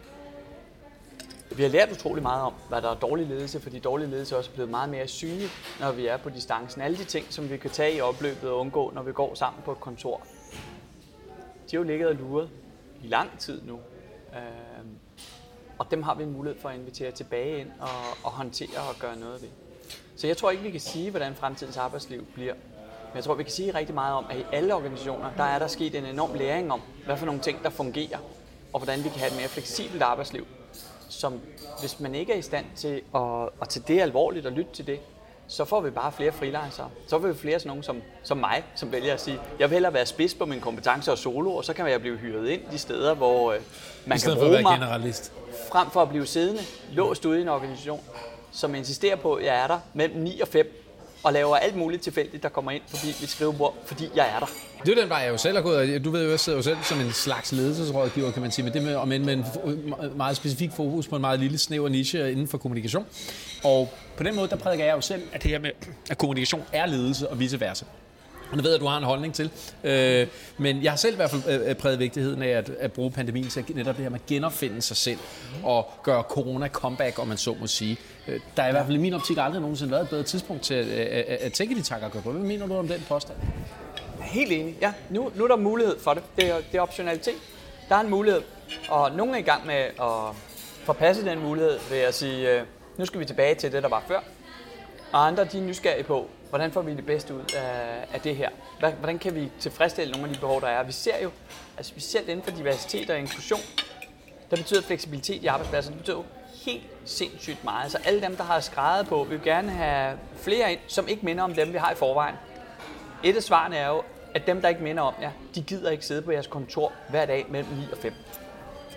Vi har lært utrolig meget om, hvad der er dårlig ledelse, fordi dårlig ledelse også er blevet meget mere synlig, når vi er på distancen. Alle de ting, som vi kan tage i opløbet og undgå, når vi går sammen på et kontor, de har jo ligget og luret i lang tid nu. Øhm, og dem har vi en mulighed for at invitere tilbage ind og, og håndtere og gøre noget ved. Så jeg tror ikke, vi kan sige, hvordan fremtidens arbejdsliv bliver. Men jeg tror, vi kan sige rigtig meget om, at i alle organisationer, der er der sket en enorm læring om, hvad for nogle ting, der fungerer, og hvordan vi kan have et mere fleksibelt arbejdsliv, som hvis man ikke er i stand til at, at tage det alvorligt og lytte til det, så får vi bare flere freelancere. Så får vi flere sådan nogen som, som mig, som vælger at sige, jeg vil hellere være spids på mine kompetencer og solo, og så kan jeg blive hyret ind de steder, hvor øh, man kan bruge mig, generalist. frem for at blive siddende, låst ude i en organisation, som insisterer på, at jeg er der mellem 9 og 5, og laver alt muligt tilfældigt, der kommer ind forbi mit skrivebord, fordi jeg er der. Det er den vej, jeg jo selv har gået. og Du ved jo, jeg sidder jo selv som en slags ledelsesrådgiver, kan man sige, men det med, men med en meget specifik fokus på en meget lille snæver niche inden for kommunikation. Og på den måde, der prædiker jeg jo selv, at det her med, at kommunikation er ledelse og vice versa. Og det ved jeg, at du har en holdning til. Øh, men jeg har selv i hvert fald øh, øh, præget vigtigheden af at, at bruge pandemien til netop det her med at genopfinde sig selv og gøre corona comeback, om man så må sige. Øh, der er i hvert fald i min optik aldrig nogensinde været et bedre tidspunkt til at, at, at, at tænke de tanker på. Hvad mener du om den påstand? Helt enig. Ja, nu, nu er der mulighed for det. Det er, det er optionalitet. Der er en mulighed, og nogen er i gang med at forpasse den mulighed ved at sige, nu skal vi tilbage til det, der var før. Og andre de er nysgerrige på, hvordan får vi det bedste ud af, af det her? Hvordan kan vi tilfredsstille nogle af de behov, der er? Vi ser jo, altså specielt inden for diversitet og inklusion, der betyder fleksibilitet i arbejdspladsen, det betyder jo helt sindssygt meget. Altså alle dem, der har skrevet på, vil gerne have flere ind, som ikke minder om dem, vi har i forvejen. Et af svarene er jo, at dem, der ikke minder om jer, de gider ikke sidde på jeres kontor hver dag mellem 9 og 5.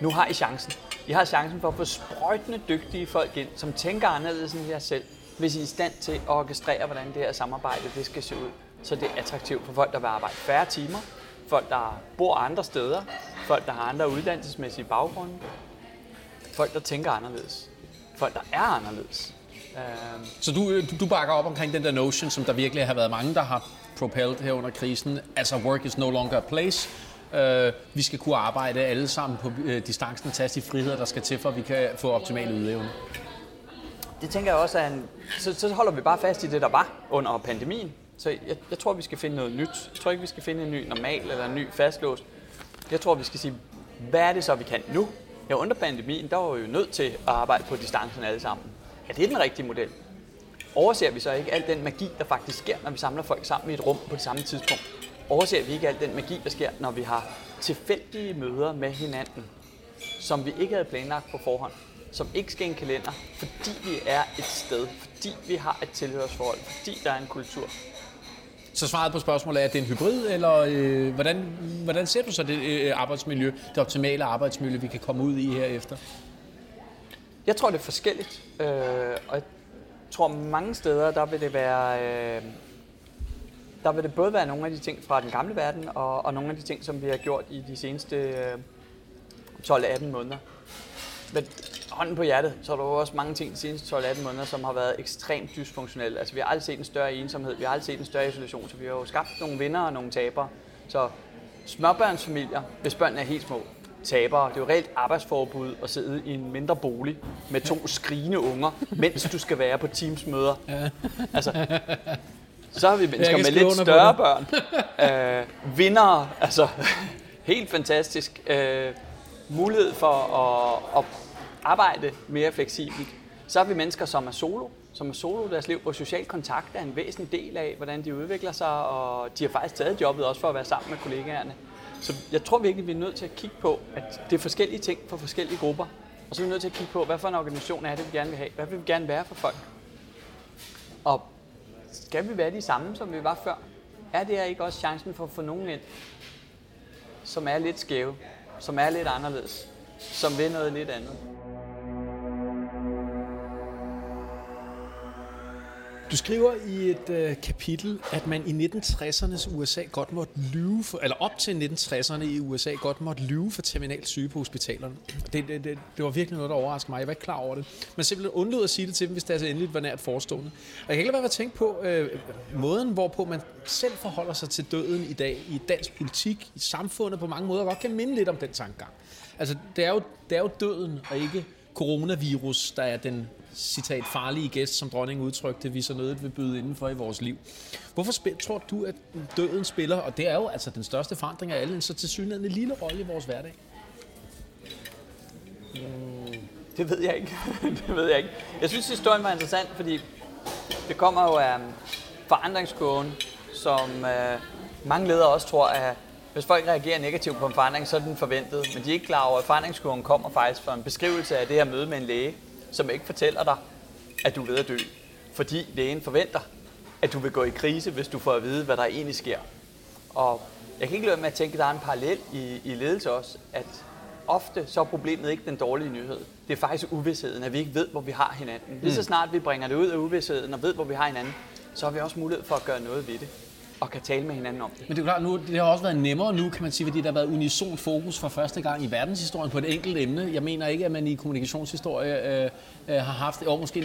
Nu har I chancen. I har chancen for at få sprøjtende dygtige folk ind, som tænker anderledes end jer selv, hvis I er i stand til at orkestrere, hvordan det her samarbejde det skal se ud. Så det er attraktivt for folk, der vil arbejde færre timer, folk, der bor andre steder, folk, der har andre uddannelsesmæssige baggrunde, folk, der tænker anderledes, folk, der er anderledes. Øhm. Så du, du bakker op omkring den der notion, som der virkelig har været mange, der har propelled her under krisen. Altså, work is no longer a place. Uh, vi skal kunne arbejde alle sammen på uh, distancen og tage de friheder, der skal til, for at vi kan få optimal udlevelse. Det tænker jeg også er en... Så, så holder vi bare fast i det, der var under pandemien. Så jeg, jeg tror, vi skal finde noget nyt. Jeg tror ikke, vi skal finde en ny normal eller en ny fastlåst. Jeg tror, vi skal sige, hvad er det så, vi kan nu? Ja, under pandemien, der var vi jo nødt til at arbejde på distancen alle sammen. Er det den rigtige model? Overser vi så ikke al den magi, der faktisk sker, når vi samler folk sammen i et rum på det samme tidspunkt? Overser vi ikke al den magi, der sker, når vi har tilfældige møder med hinanden, som vi ikke havde planlagt på forhånd? som ikke skal en kalender, fordi vi er et sted, fordi vi har et tilhørsforhold, fordi der er en kultur. Så svaret på spørgsmålet er, at det er en hybrid, eller øh, hvordan, hvordan ser du så det øh, arbejdsmiljø, det optimale arbejdsmiljø, vi kan komme ud i herefter? Jeg tror, det er forskelligt, øh, og jeg tror mange steder, der vil det være... Øh, der vil det både være nogle af de ting fra den gamle verden, og, og nogle af de ting, som vi har gjort i de seneste øh, 12-18 måneder. Men hånden på hjertet, så er der jo også mange ting de seneste 12-18 måneder, som har været ekstremt dysfunktionelle. Altså, vi har aldrig set en større ensomhed, vi har aldrig set en større isolation, så vi har jo skabt nogle vinder og nogle tabere. Så småbørnsfamilier, hvis børnene er helt små, tabere. Det er jo reelt arbejdsforbud at sidde i en mindre bolig med to skrigende unger, mens du skal være på Teams-møder. Altså, så har vi mennesker med lidt større børn. Øh, vinder, altså helt fantastisk. Øh, mulighed for at, at arbejde mere fleksibelt. Så har vi mennesker, som er solo, som er solo i deres liv, hvor social kontakt er en væsentlig del af, hvordan de udvikler sig, og de har faktisk taget jobbet også for at være sammen med kollegaerne. Så jeg tror virkelig, vi er nødt til at kigge på, at det er forskellige ting for forskellige grupper. Og så er vi nødt til at kigge på, hvad for en organisation er det, vi gerne vil have? Hvad vil vi gerne være for folk? Og skal vi være de samme, som vi var før? Er det her ikke også chancen for at få nogen ind, som er lidt skæve, som er lidt anderledes, som vil noget lidt andet? Du skriver i et øh, kapitel, at man i 1960'ernes USA godt måtte lyve for, eller op til 1960'erne i USA godt måtte lyve for terminal syge på hospitalerne. Det, det, det, det var virkelig noget, der overraskede mig. Jeg var ikke klar over det. Man simpelthen undlod at sige det til dem, hvis det altså endelig var nært forestående. Og jeg kan ikke lade være at tænke på øh, måden, hvorpå man selv forholder sig til døden i dag, i dansk politik, i samfundet på mange måder, godt kan minde lidt om den tankegang. Altså, det er jo, det er jo døden, og ikke coronavirus, der er den citat, farlige gæst, som dronningen udtrykte, vi så noget vil byde indenfor i vores liv. Hvorfor tror du, at døden spiller, og det er jo altså den største forandring af alle, en så tilsyneladende en lille rolle i vores hverdag? Mm, det ved jeg ikke. det ved jeg ikke. Jeg synes, historien var interessant, fordi det kommer jo af um, forandringskurven, som øh, mange ledere også tror, at hvis folk reagerer negativt på en forandring, så er den forventet. Men de er ikke klar over, at forandringskurven kommer faktisk fra en beskrivelse af det her møde med en læge, som ikke fortæller dig, at du er ved at dø. fordi lægen forventer, at du vil gå i krise, hvis du får at vide, hvad der egentlig sker. Og jeg kan ikke lade med at tænke, at der er en parallel i, i ledelse også, at ofte så er problemet ikke den dårlige nyhed. Det er faktisk uvidsheden, at vi ikke ved, hvor vi har hinanden. Lige så snart vi bringer det ud af uvidsheden og ved, hvor vi har hinanden, så har vi også mulighed for at gøre noget ved det og kan tale med hinanden om det. Men det er klart, nu, det har også været nemmere nu, kan man sige, fordi der har været unison fokus for første gang i verdenshistorien på et enkelt emne. Jeg mener ikke, at man i kommunikationshistorie øh, øh, har haft, og måske 9-11,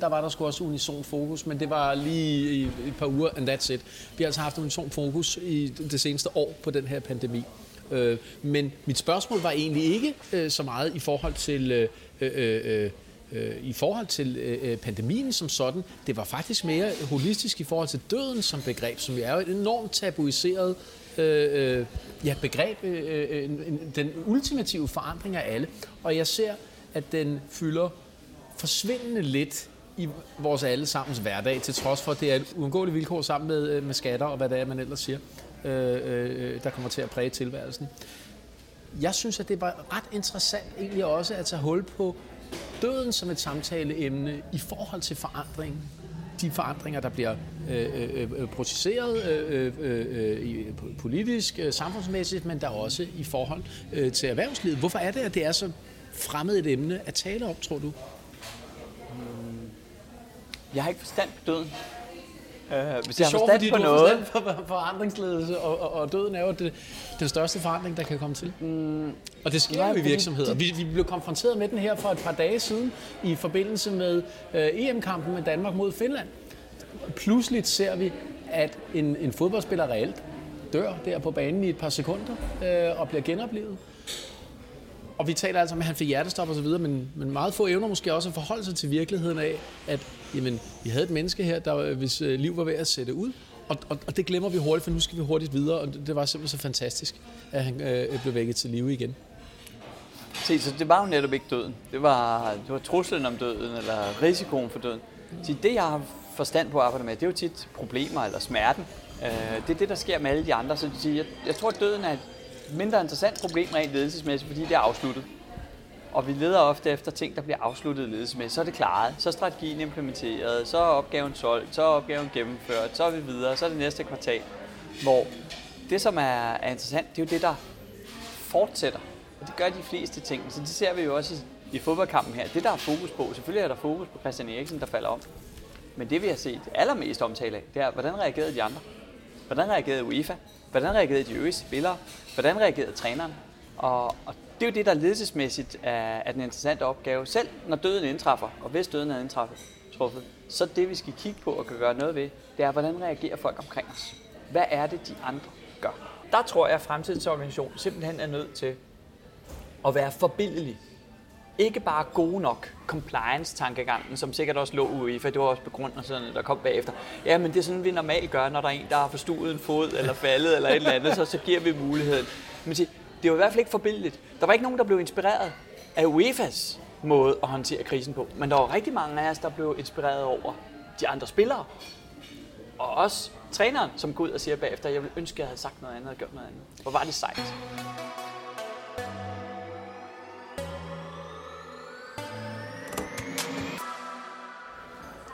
der var der sgu også unison fokus, men det var lige i et par uger, and that's it. Vi har altså haft unison fokus i det seneste år på den her pandemi. Øh, men mit spørgsmål var egentlig ikke øh, så meget i forhold til... Øh, øh, øh, Øh, i forhold til øh, øh, pandemien som sådan. Det var faktisk mere holistisk i forhold til døden som begreb, som er jo et enormt tabuiseret øh, ja, begreb, øh, den ultimative forandring af alle. Og jeg ser, at den fylder forsvindende lidt i vores allesammens hverdag, til trods for, at det er et uundgåeligt vilkår sammen med, med skatter og hvad det er, man ellers siger, øh, øh, der kommer til at præge tilværelsen. Jeg synes, at det var ret interessant egentlig også at tage hul på døden som et samtaleemne i forhold til forandring. De forandringer, der bliver øh, øh, øh processeret øh, øh, øh, øh politisk, øh, samfundsmæssigt, men der også i forhold øh, til erhvervslivet. Hvorfor er det, at det er så fremmed et emne at tale om, tror du? Jeg har ikke forstand på døden. Uh, hvis det er sjovt, fordi på du noget... for forandringsledelse, og, og, og døden er jo det, den største forandring, der kan komme til. Mm. Og det sker jo i virksomheder. Vi, vi blev konfronteret med den her for et par dage siden, i forbindelse med uh, EM-kampen med Danmark mod Finland. Pludselig ser vi, at en, en fodboldspiller reelt dør der på banen i et par sekunder uh, og bliver genoplevet. Og vi taler altså om, at han fik hjertestop og så videre, men, men meget få evner måske også at forholde sig til virkeligheden af, at jamen, vi havde et menneske her, der, øh, hvis øh, liv var ved at sætte ud, og, og, og det glemmer vi hurtigt, for nu skal vi hurtigt videre, og det, det var simpelthen så fantastisk, at han øh, øh blev vækket til live igen. Se, så det var jo netop ikke døden. Det var, det var truslen om døden, eller risikoen for døden. Så det, jeg har forstand på at arbejde med, det er jo tit problemer eller smerten. Øh, det er det, der sker med alle de andre. Så jeg, jeg tror, at døden er et mindre interessant problem rent ledelsesmæssigt, fordi det er afsluttet. Og vi leder ofte efter ting, der bliver afsluttet ledelsesmæssigt. Så er det klaret, så er strategien implementeret, så er opgaven solgt, så er opgaven gennemført, så er vi videre, så er det næste kvartal. Hvor det, som er, er interessant, det er jo det, der fortsætter. Og det gør de fleste ting. Så det ser vi jo også i, i fodboldkampen her. Det, der er fokus på, selvfølgelig er der fokus på Christian Eriksen, der falder om. Men det, vi har set allermest omtale af, det er, hvordan reagerede de andre? Hvordan reagerede UEFA? Hvordan reagerede de øvrige spillere? Hvordan reagerede træneren? Og, og det er jo det, der ledelsesmæssigt er, er den interessante opgave. Selv når døden indtræffer, og hvis døden er indtræffet, truffet, så det, vi skal kigge på og kan gøre noget ved, det er, hvordan reagerer folk omkring os? Hvad er det, de andre gør? Der tror jeg, at fremtidens organisation simpelthen er nødt til at være forbindelig ikke bare gode nok compliance-tankegangen, som sikkert også lå ude for det var også begrundelsen, der kom bagefter. Ja, men det er sådan, vi normalt gør, når der er en, der har forstuet en fod, eller faldet, eller et eller andet, så, så giver vi muligheden. Men det var i hvert fald ikke forbilligt. Der var ikke nogen, der blev inspireret af UEFA's måde at håndtere krisen på. Men der var rigtig mange af os, der blev inspireret over de andre spillere. Og også træneren, som går ud og siger bagefter, jeg vil ønske, at jeg havde sagt noget andet og gjort noget andet. Hvor var det sejt.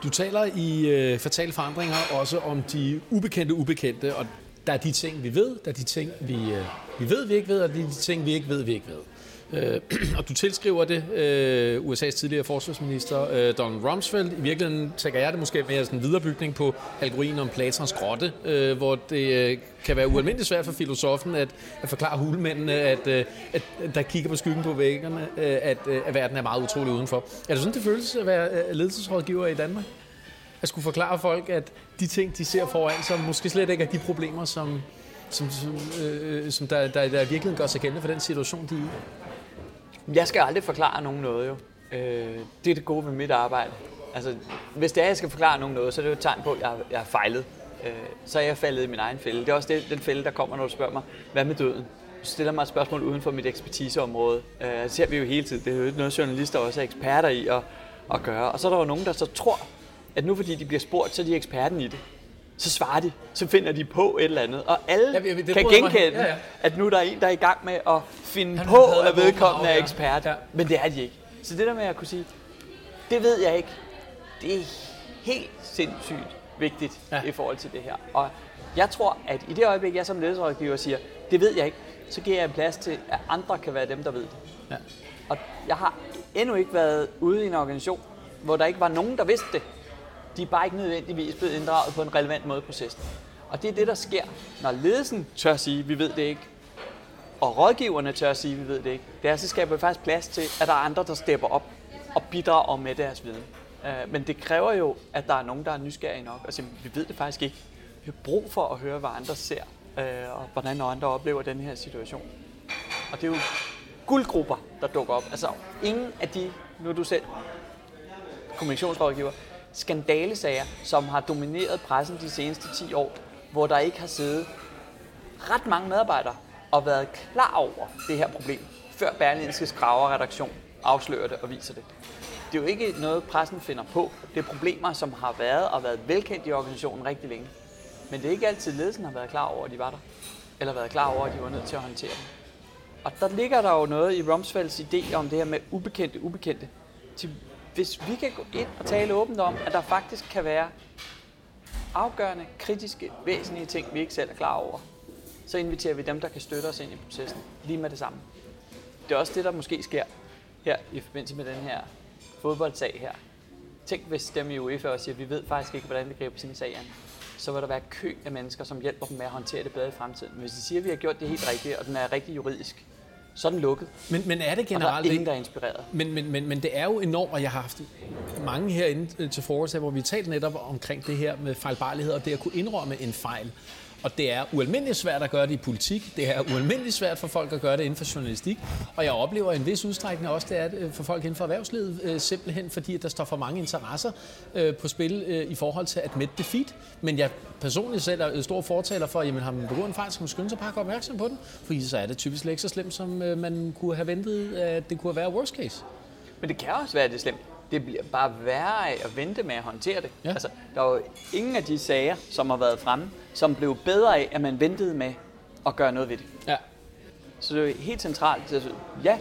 Du taler i øh, Fatale Forandringer også om de ubekendte ubekendte, og der er de ting, vi ved, der er de ting, vi, øh, vi ved, vi ikke ved, og der er de ting, vi ikke ved, vi ikke ved. Øh, og du tilskriver det øh, USA's tidligere forsvarsminister øh, Donald Rumsfeld. I virkeligheden tænker jeg det måske mere sådan en viderebygning på algorien om Platons grotte, øh, hvor det øh, kan være ualmindeligt svært for filosofen at, at forklare hulemændene, at, øh, at der kigger på skyggen på væggene, øh, at, øh, at verden er meget utrolig udenfor. Er det sådan, det føles at være øh, ledelsesrådgiver i Danmark? At skulle forklare folk, at de ting, de ser foran sig, måske slet ikke er de problemer, som, som, som, øh, som der, der, der virkelig gør sig gældende for den situation, de er i. Jeg skal aldrig forklare nogen noget jo. Øh, det er det gode ved mit arbejde. Altså, hvis det er, at jeg skal forklare nogen noget, så er det jo et tegn på, at jeg, jeg har fejlet. Øh, så er jeg faldet i min egen fælde. Det er også det, den fælde, der kommer, når du spørger mig, hvad med døden? Du stiller mig et spørgsmål uden for mit ekspertiseområde. Øh, det ser vi jo hele tiden. Det er jo noget, journalister også er eksperter i at, at gøre. Og så er der jo nogen, der så tror, at nu fordi de bliver spurgt, så er de eksperten i det så svarer de, så finder de på et eller andet. Og alle ja, det kan genkende, ja, ja. at nu der er en, der er i gang med at finde Han på, at vedkommende er ekspert. Ja. Men det er de ikke. Så det der med at kunne sige, det ved jeg ikke, det er helt sindssygt vigtigt ja. i forhold til det her. Og jeg tror, at i det øjeblik, jeg som ledelsesrådgiver siger, det ved jeg ikke, så giver jeg plads til, at andre kan være dem, der ved det. Ja. Og jeg har endnu ikke været ude i en organisation, hvor der ikke var nogen, der vidste det. De er bare ikke nødvendigvis blevet inddraget på en relevant måde i processen. Og det er det, der sker, når ledelsen tør sige, vi ved det ikke, og rådgiverne tør sige, vi ved det ikke. Det er, så skaber vi faktisk plads til, at der er andre, der stepper op og bidrager med deres viden. Øh, men det kræver jo, at der er nogen, der er nysgerrige nok og siger, vi ved det faktisk ikke. Vi har brug for at høre, hvad andre ser, øh, og hvordan andre oplever den her situation. Og det er jo guldgrupper, der dukker op. Altså ingen af de, nu er du selv kommunikationsrådgiver, skandalesager, som har domineret pressen de seneste 10 år, hvor der ikke har siddet ret mange medarbejdere og været klar over det her problem, før Berlinskes graverredaktion afslører det og viser det. Det er jo ikke noget, pressen finder på. Det er problemer, som har været og været velkendt i organisationen rigtig længe. Men det er ikke altid, ledelsen har været klar over, at de var der. Eller været klar over, at de var nødt til at håndtere dem. Og der ligger der jo noget i Rumsfelds idé om det her med ubekendte, ubekendte. Til, hvis vi kan gå ind og tale åbent om, at der faktisk kan være afgørende, kritiske, væsentlige ting, vi ikke selv er klar over, så inviterer vi dem, der kan støtte os ind i processen, lige med det samme. Det er også det, der måske sker her i forbindelse med den her fodboldsag her. Tænk, hvis dem i UEFA også siger, at vi ved faktisk ikke, hvordan vi griber sin sag an. Så vil der være kø af mennesker, som hjælper dem med at håndtere det bedre i fremtiden. Men hvis de siger, at vi har gjort det helt rigtigt, og den er rigtig juridisk, så er den lukket. Men, men er det generelt... Og der er ingen, der er inspireret. Men, men, men, men det er jo enormt, og jeg har haft mange herinde til forårs, hvor vi talt netop omkring det her med fejlbarlighed, og det at kunne indrømme en fejl. Og det er ualmindeligt svært at gøre det i politik. Det er ualmindeligt svært for folk at gøre det inden for journalistik. Og jeg oplever en vis udstrækning også, det er øh, for folk inden for erhvervslivet, øh, simpelthen fordi, at der står for mange interesser øh, på spil i forhold til at mætte defeat. Men jeg personligt selv er stor fortaler for, at jamen, har man begået en fejl, så man skynde sig bare opmærksom på den. Fordi så er det typisk ikke så slemt, som man kunne have ventet, at det kunne være worst case. Men det kan også være, det slemt det bliver bare værre af at vente med at håndtere det. Ja. Altså, der er jo ingen af de sager, som har været fremme, som blev bedre af, at man ventede med at gøre noget ved det. Ja. Så det er helt centralt. Altså, ja,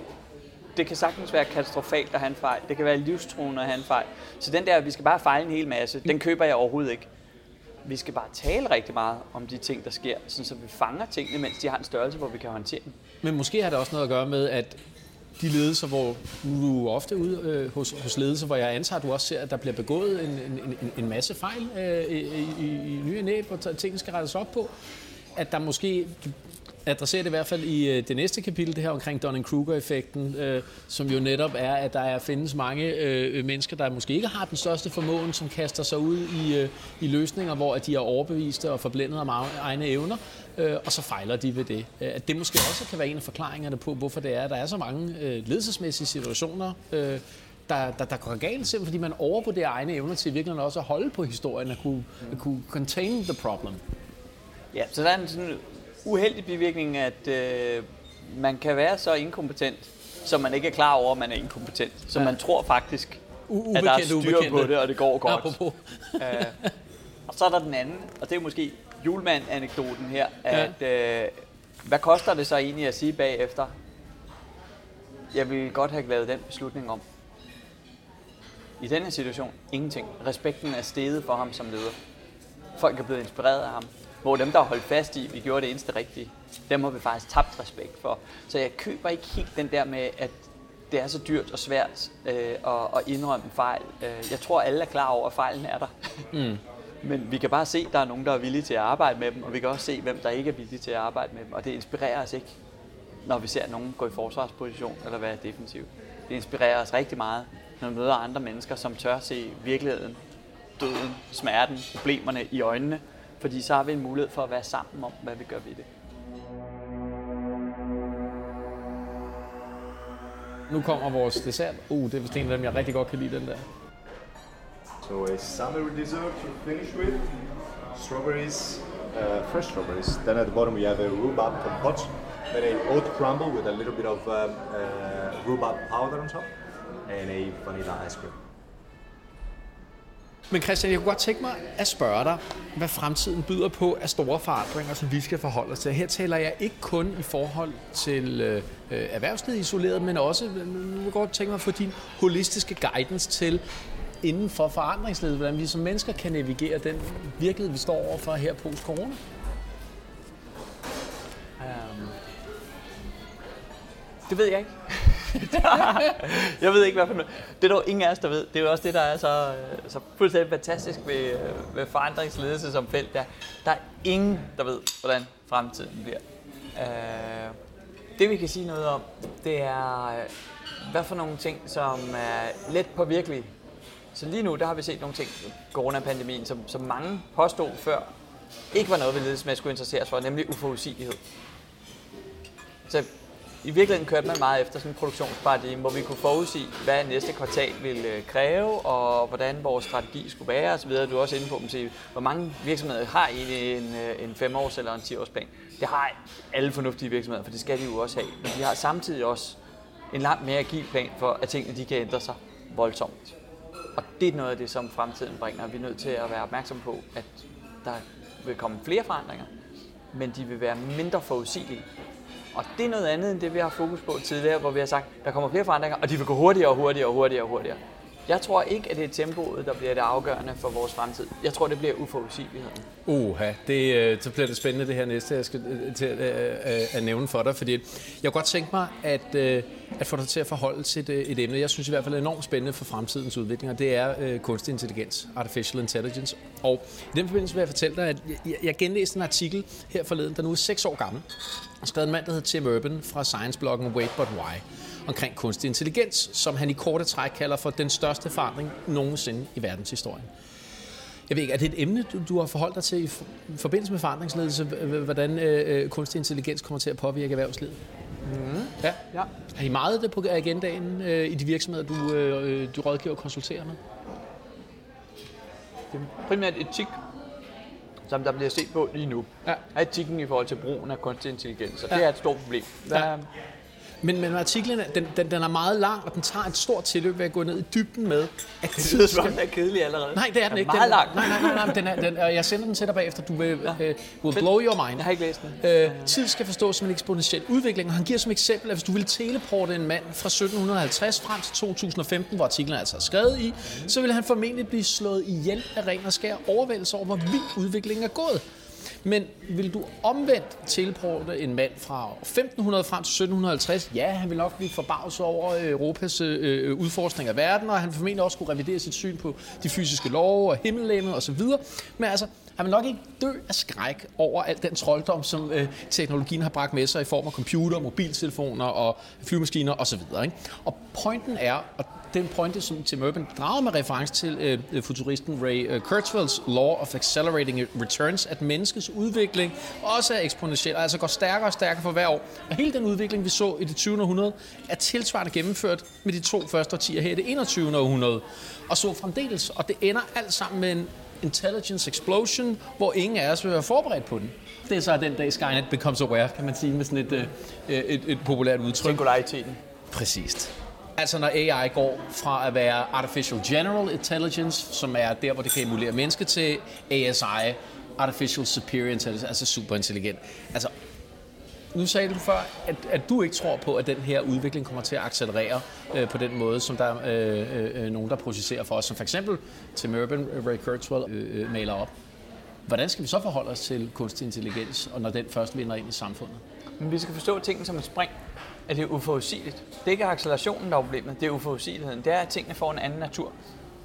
det kan sagtens være katastrofalt at have en fejl. Det kan være livstruende at have en fejl. Så den der, vi skal bare fejle en hel masse, den køber jeg overhovedet ikke. Vi skal bare tale rigtig meget om de ting, der sker, så vi fanger tingene, mens de har en størrelse, hvor vi kan håndtere dem. Men måske har det også noget at gøre med, at de ledelser, hvor nu er ofte ude øh, hos, hos ledelser, hvor jeg antager, at du også ser, at der bliver begået en, en, en en masse fejl øh, i, i, i nye næb, hvor tingene skal rettes op på, at der måske adresserer det i hvert fald i øh, det næste kapitel, det her omkring Dunning-Kruger-effekten, øh, som jo netop er, at der er, findes mange øh, mennesker, der måske ikke har den største formåen, som kaster sig ud i, øh, i løsninger, hvor at de er overbeviste og forblændet af egne evner, øh, og så fejler de ved det. Øh, at det måske også kan være en af forklaringerne på, hvorfor det er, at der er så mange øh, ledelsesmæssige situationer, øh, der, der, der går galt, simpelthen fordi man overvurderer egne evner til virkelig også at holde på historien og kunne, mm. kunne contain the problem. Ja, så der er en sådan uheldig bivirkning, at øh, man kan være så inkompetent, så man ikke er klar over, at man er inkompetent. Så ja. man tror faktisk, U- at der er styr ubekendte. på det, og det går godt. øh, og så er der den anden, og det er måske julemand-anekdoten her, at ja. øh, hvad koster det så egentlig at sige bagefter, jeg vil godt have lavet den beslutning om. I denne situation, ingenting. Respekten er steget for ham som leder. Folk er blevet inspireret af ham. Hvor dem, der har holdt fast i, vi gjorde det eneste rigtige, dem har vi faktisk tabt respekt for. Så jeg køber ikke helt den der med, at det er så dyrt og svært øh, at, at indrømme fejl. Øh, jeg tror, alle er klar over, at fejlen er der. Mm. Men vi kan bare se, at der er nogen, der er villige til at arbejde med dem, og vi kan også se, hvem der ikke er villige til at arbejde med dem. Og det inspirerer os ikke, når vi ser nogen gå i forsvarsposition eller være defensiv. Det inspirerer os rigtig meget, når vi møder andre mennesker, som tør se virkeligheden, døden, smerten, problemerne i øjnene, fordi så har vi en mulighed for at være sammen om, hvad vi gør ved det. Nu kommer vores dessert. Uh, det er vist en af dem, jeg rigtig godt kan lide, den der. So a summer dessert to finish with. Strawberries, uh, fresh strawberries. Then at the bottom we have a rhubarb compote, then a oat crumble with a little bit of um, uh, rhubarb powder on top, and a vanilla ice cream. Men Christian, jeg kunne godt tænke mig at spørge dig, hvad fremtiden byder på af store forandringer, som vi skal forholde os til. Her taler jeg ikke kun i forhold til øh, øh erhvervslivet isoleret, men også, øh, nu kunne godt tænke mig at få din holistiske guidance til, inden for forandringsledet, hvordan vi som mennesker kan navigere den virkelighed, vi står overfor her post-corona? Um, det ved jeg ikke. jeg ved ikke, hvad for noget. Det er der ingen af os, der ved. Det er jo også det, der er så, øh, så fuldstændig fantastisk ved, øh, ved forandringsledelse som felt. Der, der er ingen, der ved, hvordan fremtiden bliver. Uh, det vi kan sige noget om, det er, hvad for nogle ting, som er let påvirkelige. Så lige nu, der har vi set nogle ting, coronapandemien, som, som mange påstod før, ikke var noget, vi ledelsesmæssigt skulle interesseres for, nemlig uforudsigelighed. Så i virkeligheden kørte man meget efter sådan en produktionsparadigme, hvor vi kunne forudsige, hvad næste kvartal ville øh, kræve, og hvordan vores strategi skulle være osv. Du er også inde på at hvor mange virksomheder har egentlig en, øh, en 5-års eller en 10-års plan. Det har alle fornuftige virksomheder, for det skal de jo også have. Men de har samtidig også en langt mere agil plan for, at tingene de kan ændre sig voldsomt. Og det er noget af det, som fremtiden bringer. Vi er nødt til at være opmærksom på, at der vil komme flere forandringer, men de vil være mindre forudsigelige. Og det er noget andet end det, vi har fokus på tidligere, hvor vi har sagt, der kommer flere forandringer, og de vil gå hurtigere og hurtigere og hurtigere og hurtigere. Jeg tror ikke, at det er tempoet, der bliver det afgørende for vores fremtid. Jeg tror, det bliver uforudsigeligheden. Uha, det, øh, så bliver det spændende det her næste, jeg skal øh, til at, at, at nævne for dig, fordi jeg kunne godt tænke mig at, at få dig til at forholde til et, øh, et emne, jeg synes i hvert fald er enormt spændende for fremtidens udvikling, og det er øh, kunstig intelligens, artificial intelligence. Og i den forbindelse vil jeg fortælle dig, at jeg, jeg genlæste en artikel her forleden, der nu er seks år gammel, og skrevet en mand, der hedder Tim Urban fra science-bloggen Wait But Why omkring kunstig intelligens, som han i korte træk kalder for den største forandring nogensinde i verdenshistorien. Jeg ved ikke, er det et emne, du, du har forholdt dig til i forbindelse med forandringsledelse, hvordan øh, øh, kunstig intelligens kommer til at påvirke erhvervslivet? Mm. Ja. ja. Er I meget det på agendaen øh, i de virksomheder, du, øh, du rådgiver og konsulterer med? Det er primært etik, som der bliver set på lige nu. Ja. Er etikken i forhold til brugen af kunstig intelligens, og ja. det er et stort problem. Hvad, ja. Men, men artiklen, den, den, den er meget lang, og den tager et stort tilløb ved at gå ned i dybden med, at det lyder som den er kedelig allerede. Nej, det er den ikke. Den er meget lang. Nej, nej, nej, nej den er, den, og jeg sender den til dig bagefter. Du vil, ja. uh, will blow your mind. Jeg har ikke læst den. Uh, tid skal forstås som en eksponentiel udvikling, og han giver som eksempel, at hvis du vil teleporte en mand fra 1750 frem til 2015, hvor artiklen altså er skrevet i, så vil han formentlig blive slået ihjel af ren og skær overvældelse over, hvor vild udviklingen er gået. Men vil du omvendt tilporte en mand fra 1500 frem til 1750? Ja, han vil nok blive forbavset over øh, Europas øh, øh, udforskning af verden, og han vil formentlig også kunne revidere sit syn på de fysiske love og himmellæmet osv. Men altså, han vil nok ikke dø af skræk over al den trolddom, som øh, teknologien har bragt med sig i form af computer, mobiltelefoner og flymaskiner osv. Ikke? Og pointen er, og den pointe, som Tim Urban drager med reference til øh, futuristen Ray øh, Kurzweils Law of Accelerating Returns, at menneskets udvikling også er eksponentiel, altså går stærkere og stærkere for hver år. Og hele den udvikling, vi så i det 20. århundrede, er tilsvarende gennemført med de to første årtier her i det 21. århundrede. Og så fremdeles, og det ender alt sammen med en intelligence explosion, hvor ingen af os vil være forberedt på den. Det er så den dag Skynet becomes aware, kan man sige med sådan et, et, øh, et, et populært udtryk. Singulariteten. Præcist. Altså når AI går fra at være Artificial General Intelligence, som er der, hvor det kan emulere mennesker, til ASI, Artificial Superior Intelligence, altså superintelligent. Altså, nu sagde du før, at, at du ikke tror på, at den her udvikling kommer til at accelerere øh, på den måde, som der er øh, øh, nogen, der processerer for os, som for eksempel Tim Urban, Ray Kurzweil øh, øh, maler op. Hvordan skal vi så forholde os til kunstig intelligens, og når den først vinder ind i samfundet? Men vi skal forstå tingene som et spring at det er uforudsigeligt. Det er ikke accelerationen, der er problemet, det er uforudsigeligheden. Det er, at tingene får en anden natur.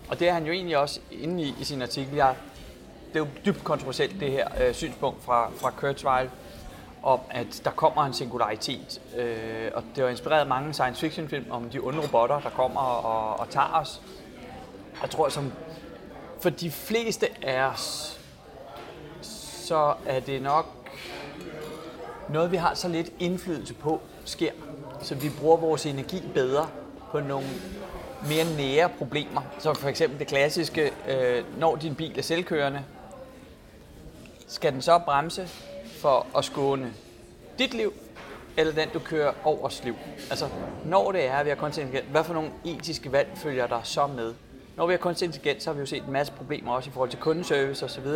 Og det er han jo egentlig også inde i, i sin artikel. Jeg, det er jo dybt kontroversielt, det her øh, synspunkt fra, fra Kurzweil, om at der kommer en singularitet. Øh, og det har inspireret mange science fiction film om de onde robotter, der kommer og, og tager os. Jeg tror, som for de fleste af os, så er det nok noget, vi har så lidt indflydelse på, sker så vi bruger vores energi bedre på nogle mere nære problemer. Så for eksempel det klassiske, øh, når din bil er selvkørende, skal den så bremse for at skåne dit liv, eller den, du kører overs liv? Altså, når det er, at vi har kunstig intelligens, hvad for nogle etiske valg følger der så med? Når vi har kunstig intelligens, så har vi jo set en masse problemer også i forhold til kundeservice osv.,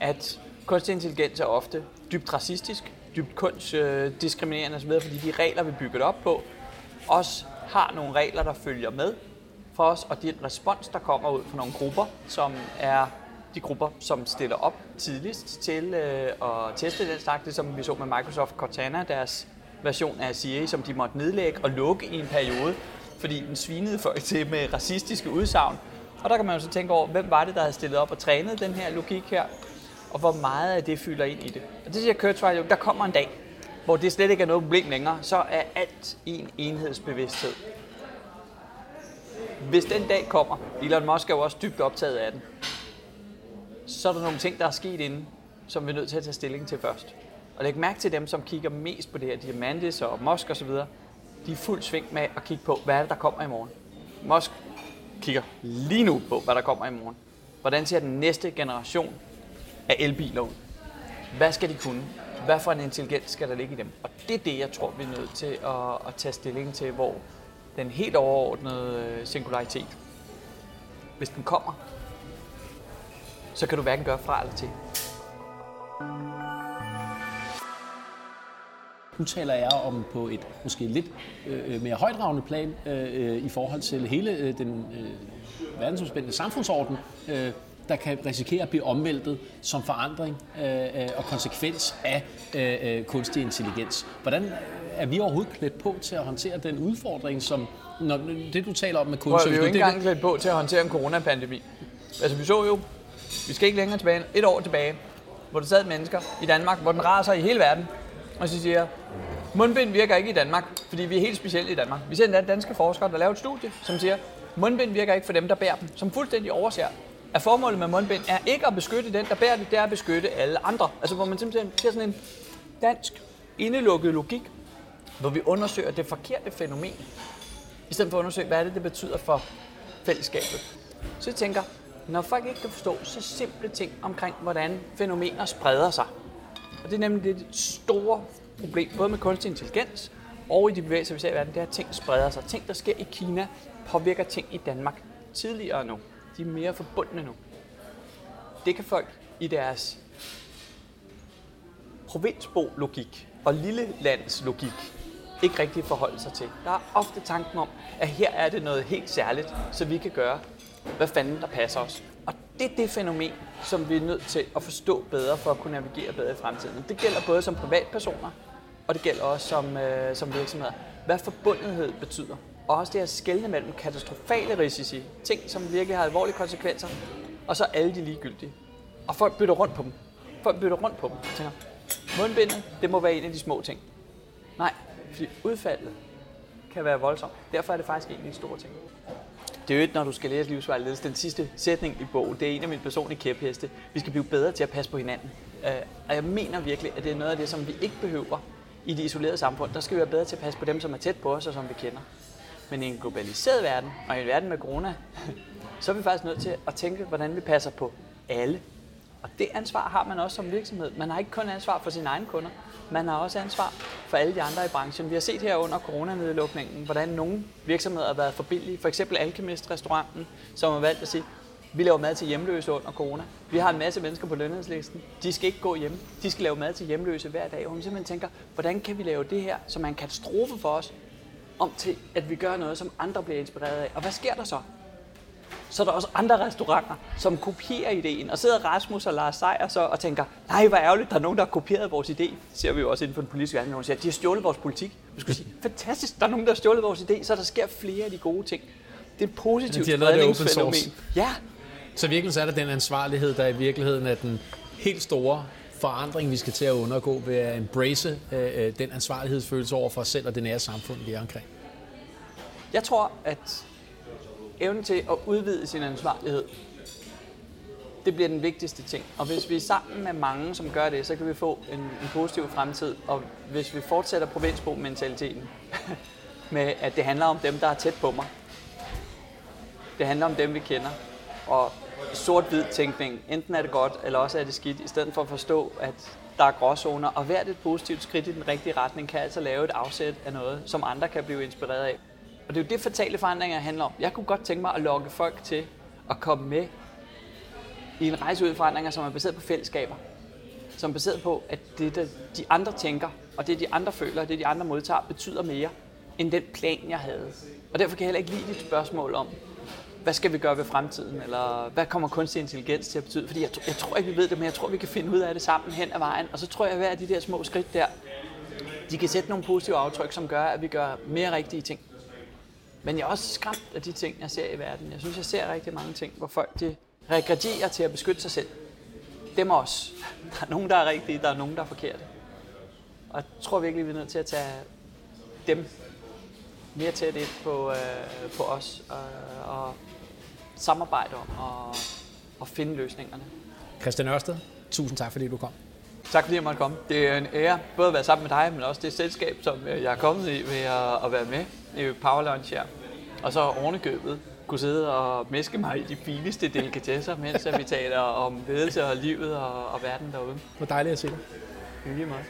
at kunstig intelligens er ofte dybt racistisk, dybt kønsdiskriminerende osv., fordi de regler, vi bygger det op på, også har nogle regler, der følger med. for os, og den respons, der kommer ud fra nogle grupper, som er de grupper, som stiller op tidligst til øh, at teste den slags, det som vi så med Microsoft Cortana, deres version af Siri, som de måtte nedlægge og lukke i en periode, fordi den svinede folk til med racistiske udsagn. Og der kan man jo så tænke over, hvem var det, der havde stillet op og trænet den her logik her, og hvor meget af det fylder ind i det. Og det siger Kurzweil jo, der kommer en dag, hvor det slet ikke er noget problem længere, så er alt i en enhedsbevidsthed. Hvis den dag kommer, Elon Musk er jo også dybt optaget af den, så er der nogle ting, der er sket inden, som vi er nødt til at tage stilling til først. Og læg mærke til dem, som kigger mest på det her, Diamantis og Musk osv., de er fuld sving med at kigge på, hvad er det, der kommer i morgen. Musk kigger lige nu på, hvad der kommer i morgen. Hvordan ser den næste generation af elbiler ud? Hvad skal de kunne? Hvad for en intelligens skal der ligge i dem? Og det er det, jeg tror, vi er nødt til at, at tage stilling til, hvor den helt overordnede øh, singularitet, hvis den kommer, så kan du hverken gøre fra eller til. Nu taler jeg om på et måske lidt øh, øh mere højdragende plan øh, øh, i forhold til hele øh, den øh, verdensomspændende samfundsorden, øh, der kan risikere at blive omvæltet som forandring øh, og konsekvens af øh, øh, kunstig intelligens. Hvordan er vi overhovedet klædt på til at håndtere den udfordring, som når, det du taler om med kunstig intelligens? Vi er jo ikke engang klædt på til at håndtere en coronapandemi. Altså vi så jo, vi skal ikke længere tilbage, et år tilbage, hvor der sad mennesker i Danmark, hvor den raser i hele verden, og så siger, mundbind virker ikke i Danmark, fordi vi er helt specielle i Danmark. Vi ser endda danske forskere, der laver et studie, som siger, mundbind virker ikke for dem, der bærer dem, som fuldstændig overser, at formålet med mundbind er ikke at beskytte den, der bærer det, det er at beskytte alle andre. Altså hvor man simpelthen ser sådan en dansk indelukket logik, hvor vi undersøger det forkerte fænomen, i stedet for at undersøge, hvad er det, det betyder for fællesskabet. Så jeg tænker, når folk ikke kan forstå så simple ting omkring, hvordan fænomener spreder sig, og det er nemlig det store problem, både med kunstig intelligens og i de bevægelser, vi ser i verden, det er, at ting spreder sig. Ting, der sker i Kina, påvirker ting i Danmark tidligere nu. De er mere forbundne nu. Det kan folk i deres provinsbo-logik og lille lands logik ikke rigtig forholde sig til. Der er ofte tanken om, at her er det noget helt særligt, så vi kan gøre, hvad fanden der passer os. Og det er det fænomen, som vi er nødt til at forstå bedre for at kunne navigere bedre i fremtiden. Det gælder både som privatpersoner, og det gælder også som, øh, som virksomheder. Hvad forbundethed betyder. Og også det at skelne mellem katastrofale risici, ting som virkelig har alvorlige konsekvenser, og så alle de ligegyldige. Og folk bytter rundt på dem. Folk bytter rundt på dem. Jeg tænker, mundbindet, det må være en af de små ting. Nej, fordi udfaldet kan være voldsomt. Derfor er det faktisk en af de store ting. Det er jo ikke, når du skal læse livsvejlig den sidste sætning i bogen, det er en af mine personlige kæpheste. Vi skal blive bedre til at passe på hinanden. Øh, og jeg mener virkelig, at det er noget af det, som vi ikke behøver i det isolerede samfund. Der skal vi være bedre til at passe på dem, som er tæt på os og som vi kender. Men i en globaliseret verden, og i en verden med corona, så er vi faktisk nødt til at tænke, hvordan vi passer på alle. Og det ansvar har man også som virksomhed. Man har ikke kun ansvar for sine egne kunder, man har også ansvar for alle de andre i branchen. Vi har set her under coronanedlukningen, hvordan nogle virksomheder har været for billige. For eksempel Alchemist restauranten, som har valgt at sige, vi laver mad til hjemløse under corona. Vi har en masse mennesker på lønhedslisten. De skal ikke gå hjem. De skal lave mad til hjemløse hver dag. Og man simpelthen tænker, hvordan kan vi lave det her, som er en katastrofe for os, om til at vi gør noget, som andre bliver inspireret af. Og hvad sker der så? så er der også andre restauranter, som kopierer ideen. Og sidder Rasmus og Lars Seier så og tænker, nej, hvor ærgerligt, der er nogen, der har kopieret vores idé. Det ser vi jo også inden for den politiske verden, hvor siger, de har stjålet vores politik. Vi skulle sige, fantastisk, der er nogen, der har stjålet vores idé, så der sker flere af de gode ting. Det er et positivt ja, spredningsfænomen. Ja. Så virkelig så er der den ansvarlighed, der i virkeligheden er den helt store forandring, vi skal til at undergå ved at embrace øh, øh, den ansvarlighedsfølelse over for os selv og det nære samfund, vi er omkring. Jeg tror, at evnen til at udvide sin ansvarlighed, det bliver den vigtigste ting. Og hvis vi er sammen med mange, som gør det, så kan vi få en, en positiv fremtid. Og hvis vi fortsætter provinsbo-mentaliteten med, at det handler om dem, der er tæt på mig. Det handler om dem, vi kender. Og sort-hvid tænkning, enten er det godt, eller også er det skidt, i stedet for at forstå, at der er gråzoner, og hvert et positivt skridt i den rigtige retning kan altså lave et afsæt af noget, som andre kan blive inspireret af. Og det er jo det, fatale forandringer handler om. Jeg kunne godt tænke mig at lokke folk til at komme med i en rejse ud i forandringer, som er baseret på fællesskaber. Som er baseret på, at det, der de andre tænker, og det, de andre føler, og det, de andre modtager, betyder mere end den plan, jeg havde. Og derfor kan jeg heller ikke lide dit spørgsmål om, hvad skal vi gøre ved fremtiden, eller hvad kommer kunstig intelligens til at betyde? Fordi jeg, jeg tror ikke, vi ved det, men jeg tror, vi kan finde ud af det sammen hen ad vejen. Og så tror jeg, at hver af de der små skridt der, de kan sætte nogle positive aftryk, som gør, at vi gør mere rigtige ting. Men jeg er også skræmt af de ting, jeg ser i verden. Jeg synes, jeg ser rigtig mange ting, hvor folk de regredierer til at beskytte sig selv. Dem også. Der er nogen, der er rigtige, der er nogen, der er forkerte. Og jeg tror virkelig, vi er nødt til at tage dem mere tæt ind på, øh, på os og, og samarbejde om og, og finde løsningerne. Christian Ørsted, tusind tak, fordi du kom. Tak fordi jeg måtte komme. Det er en ære både at være sammen med dig, men også det selskab, som øh, jeg er kommet i ved at, at være med i Power Lunch her. Og så ovenikøbet kunne sidde og meske mig i de fineste delikatesser, mens vi taler om ledelse og livet og, og verden derude. Hvor dejligt at se dig. Hyggeligt meget.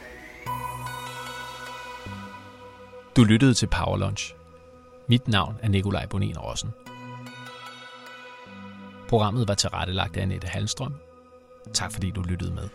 Du lyttede til Power Lunch. Mit navn er Nikolaj Bonin Rossen. Programmet var tilrettelagt af Annette Halstrøm. Tak fordi du lyttede med.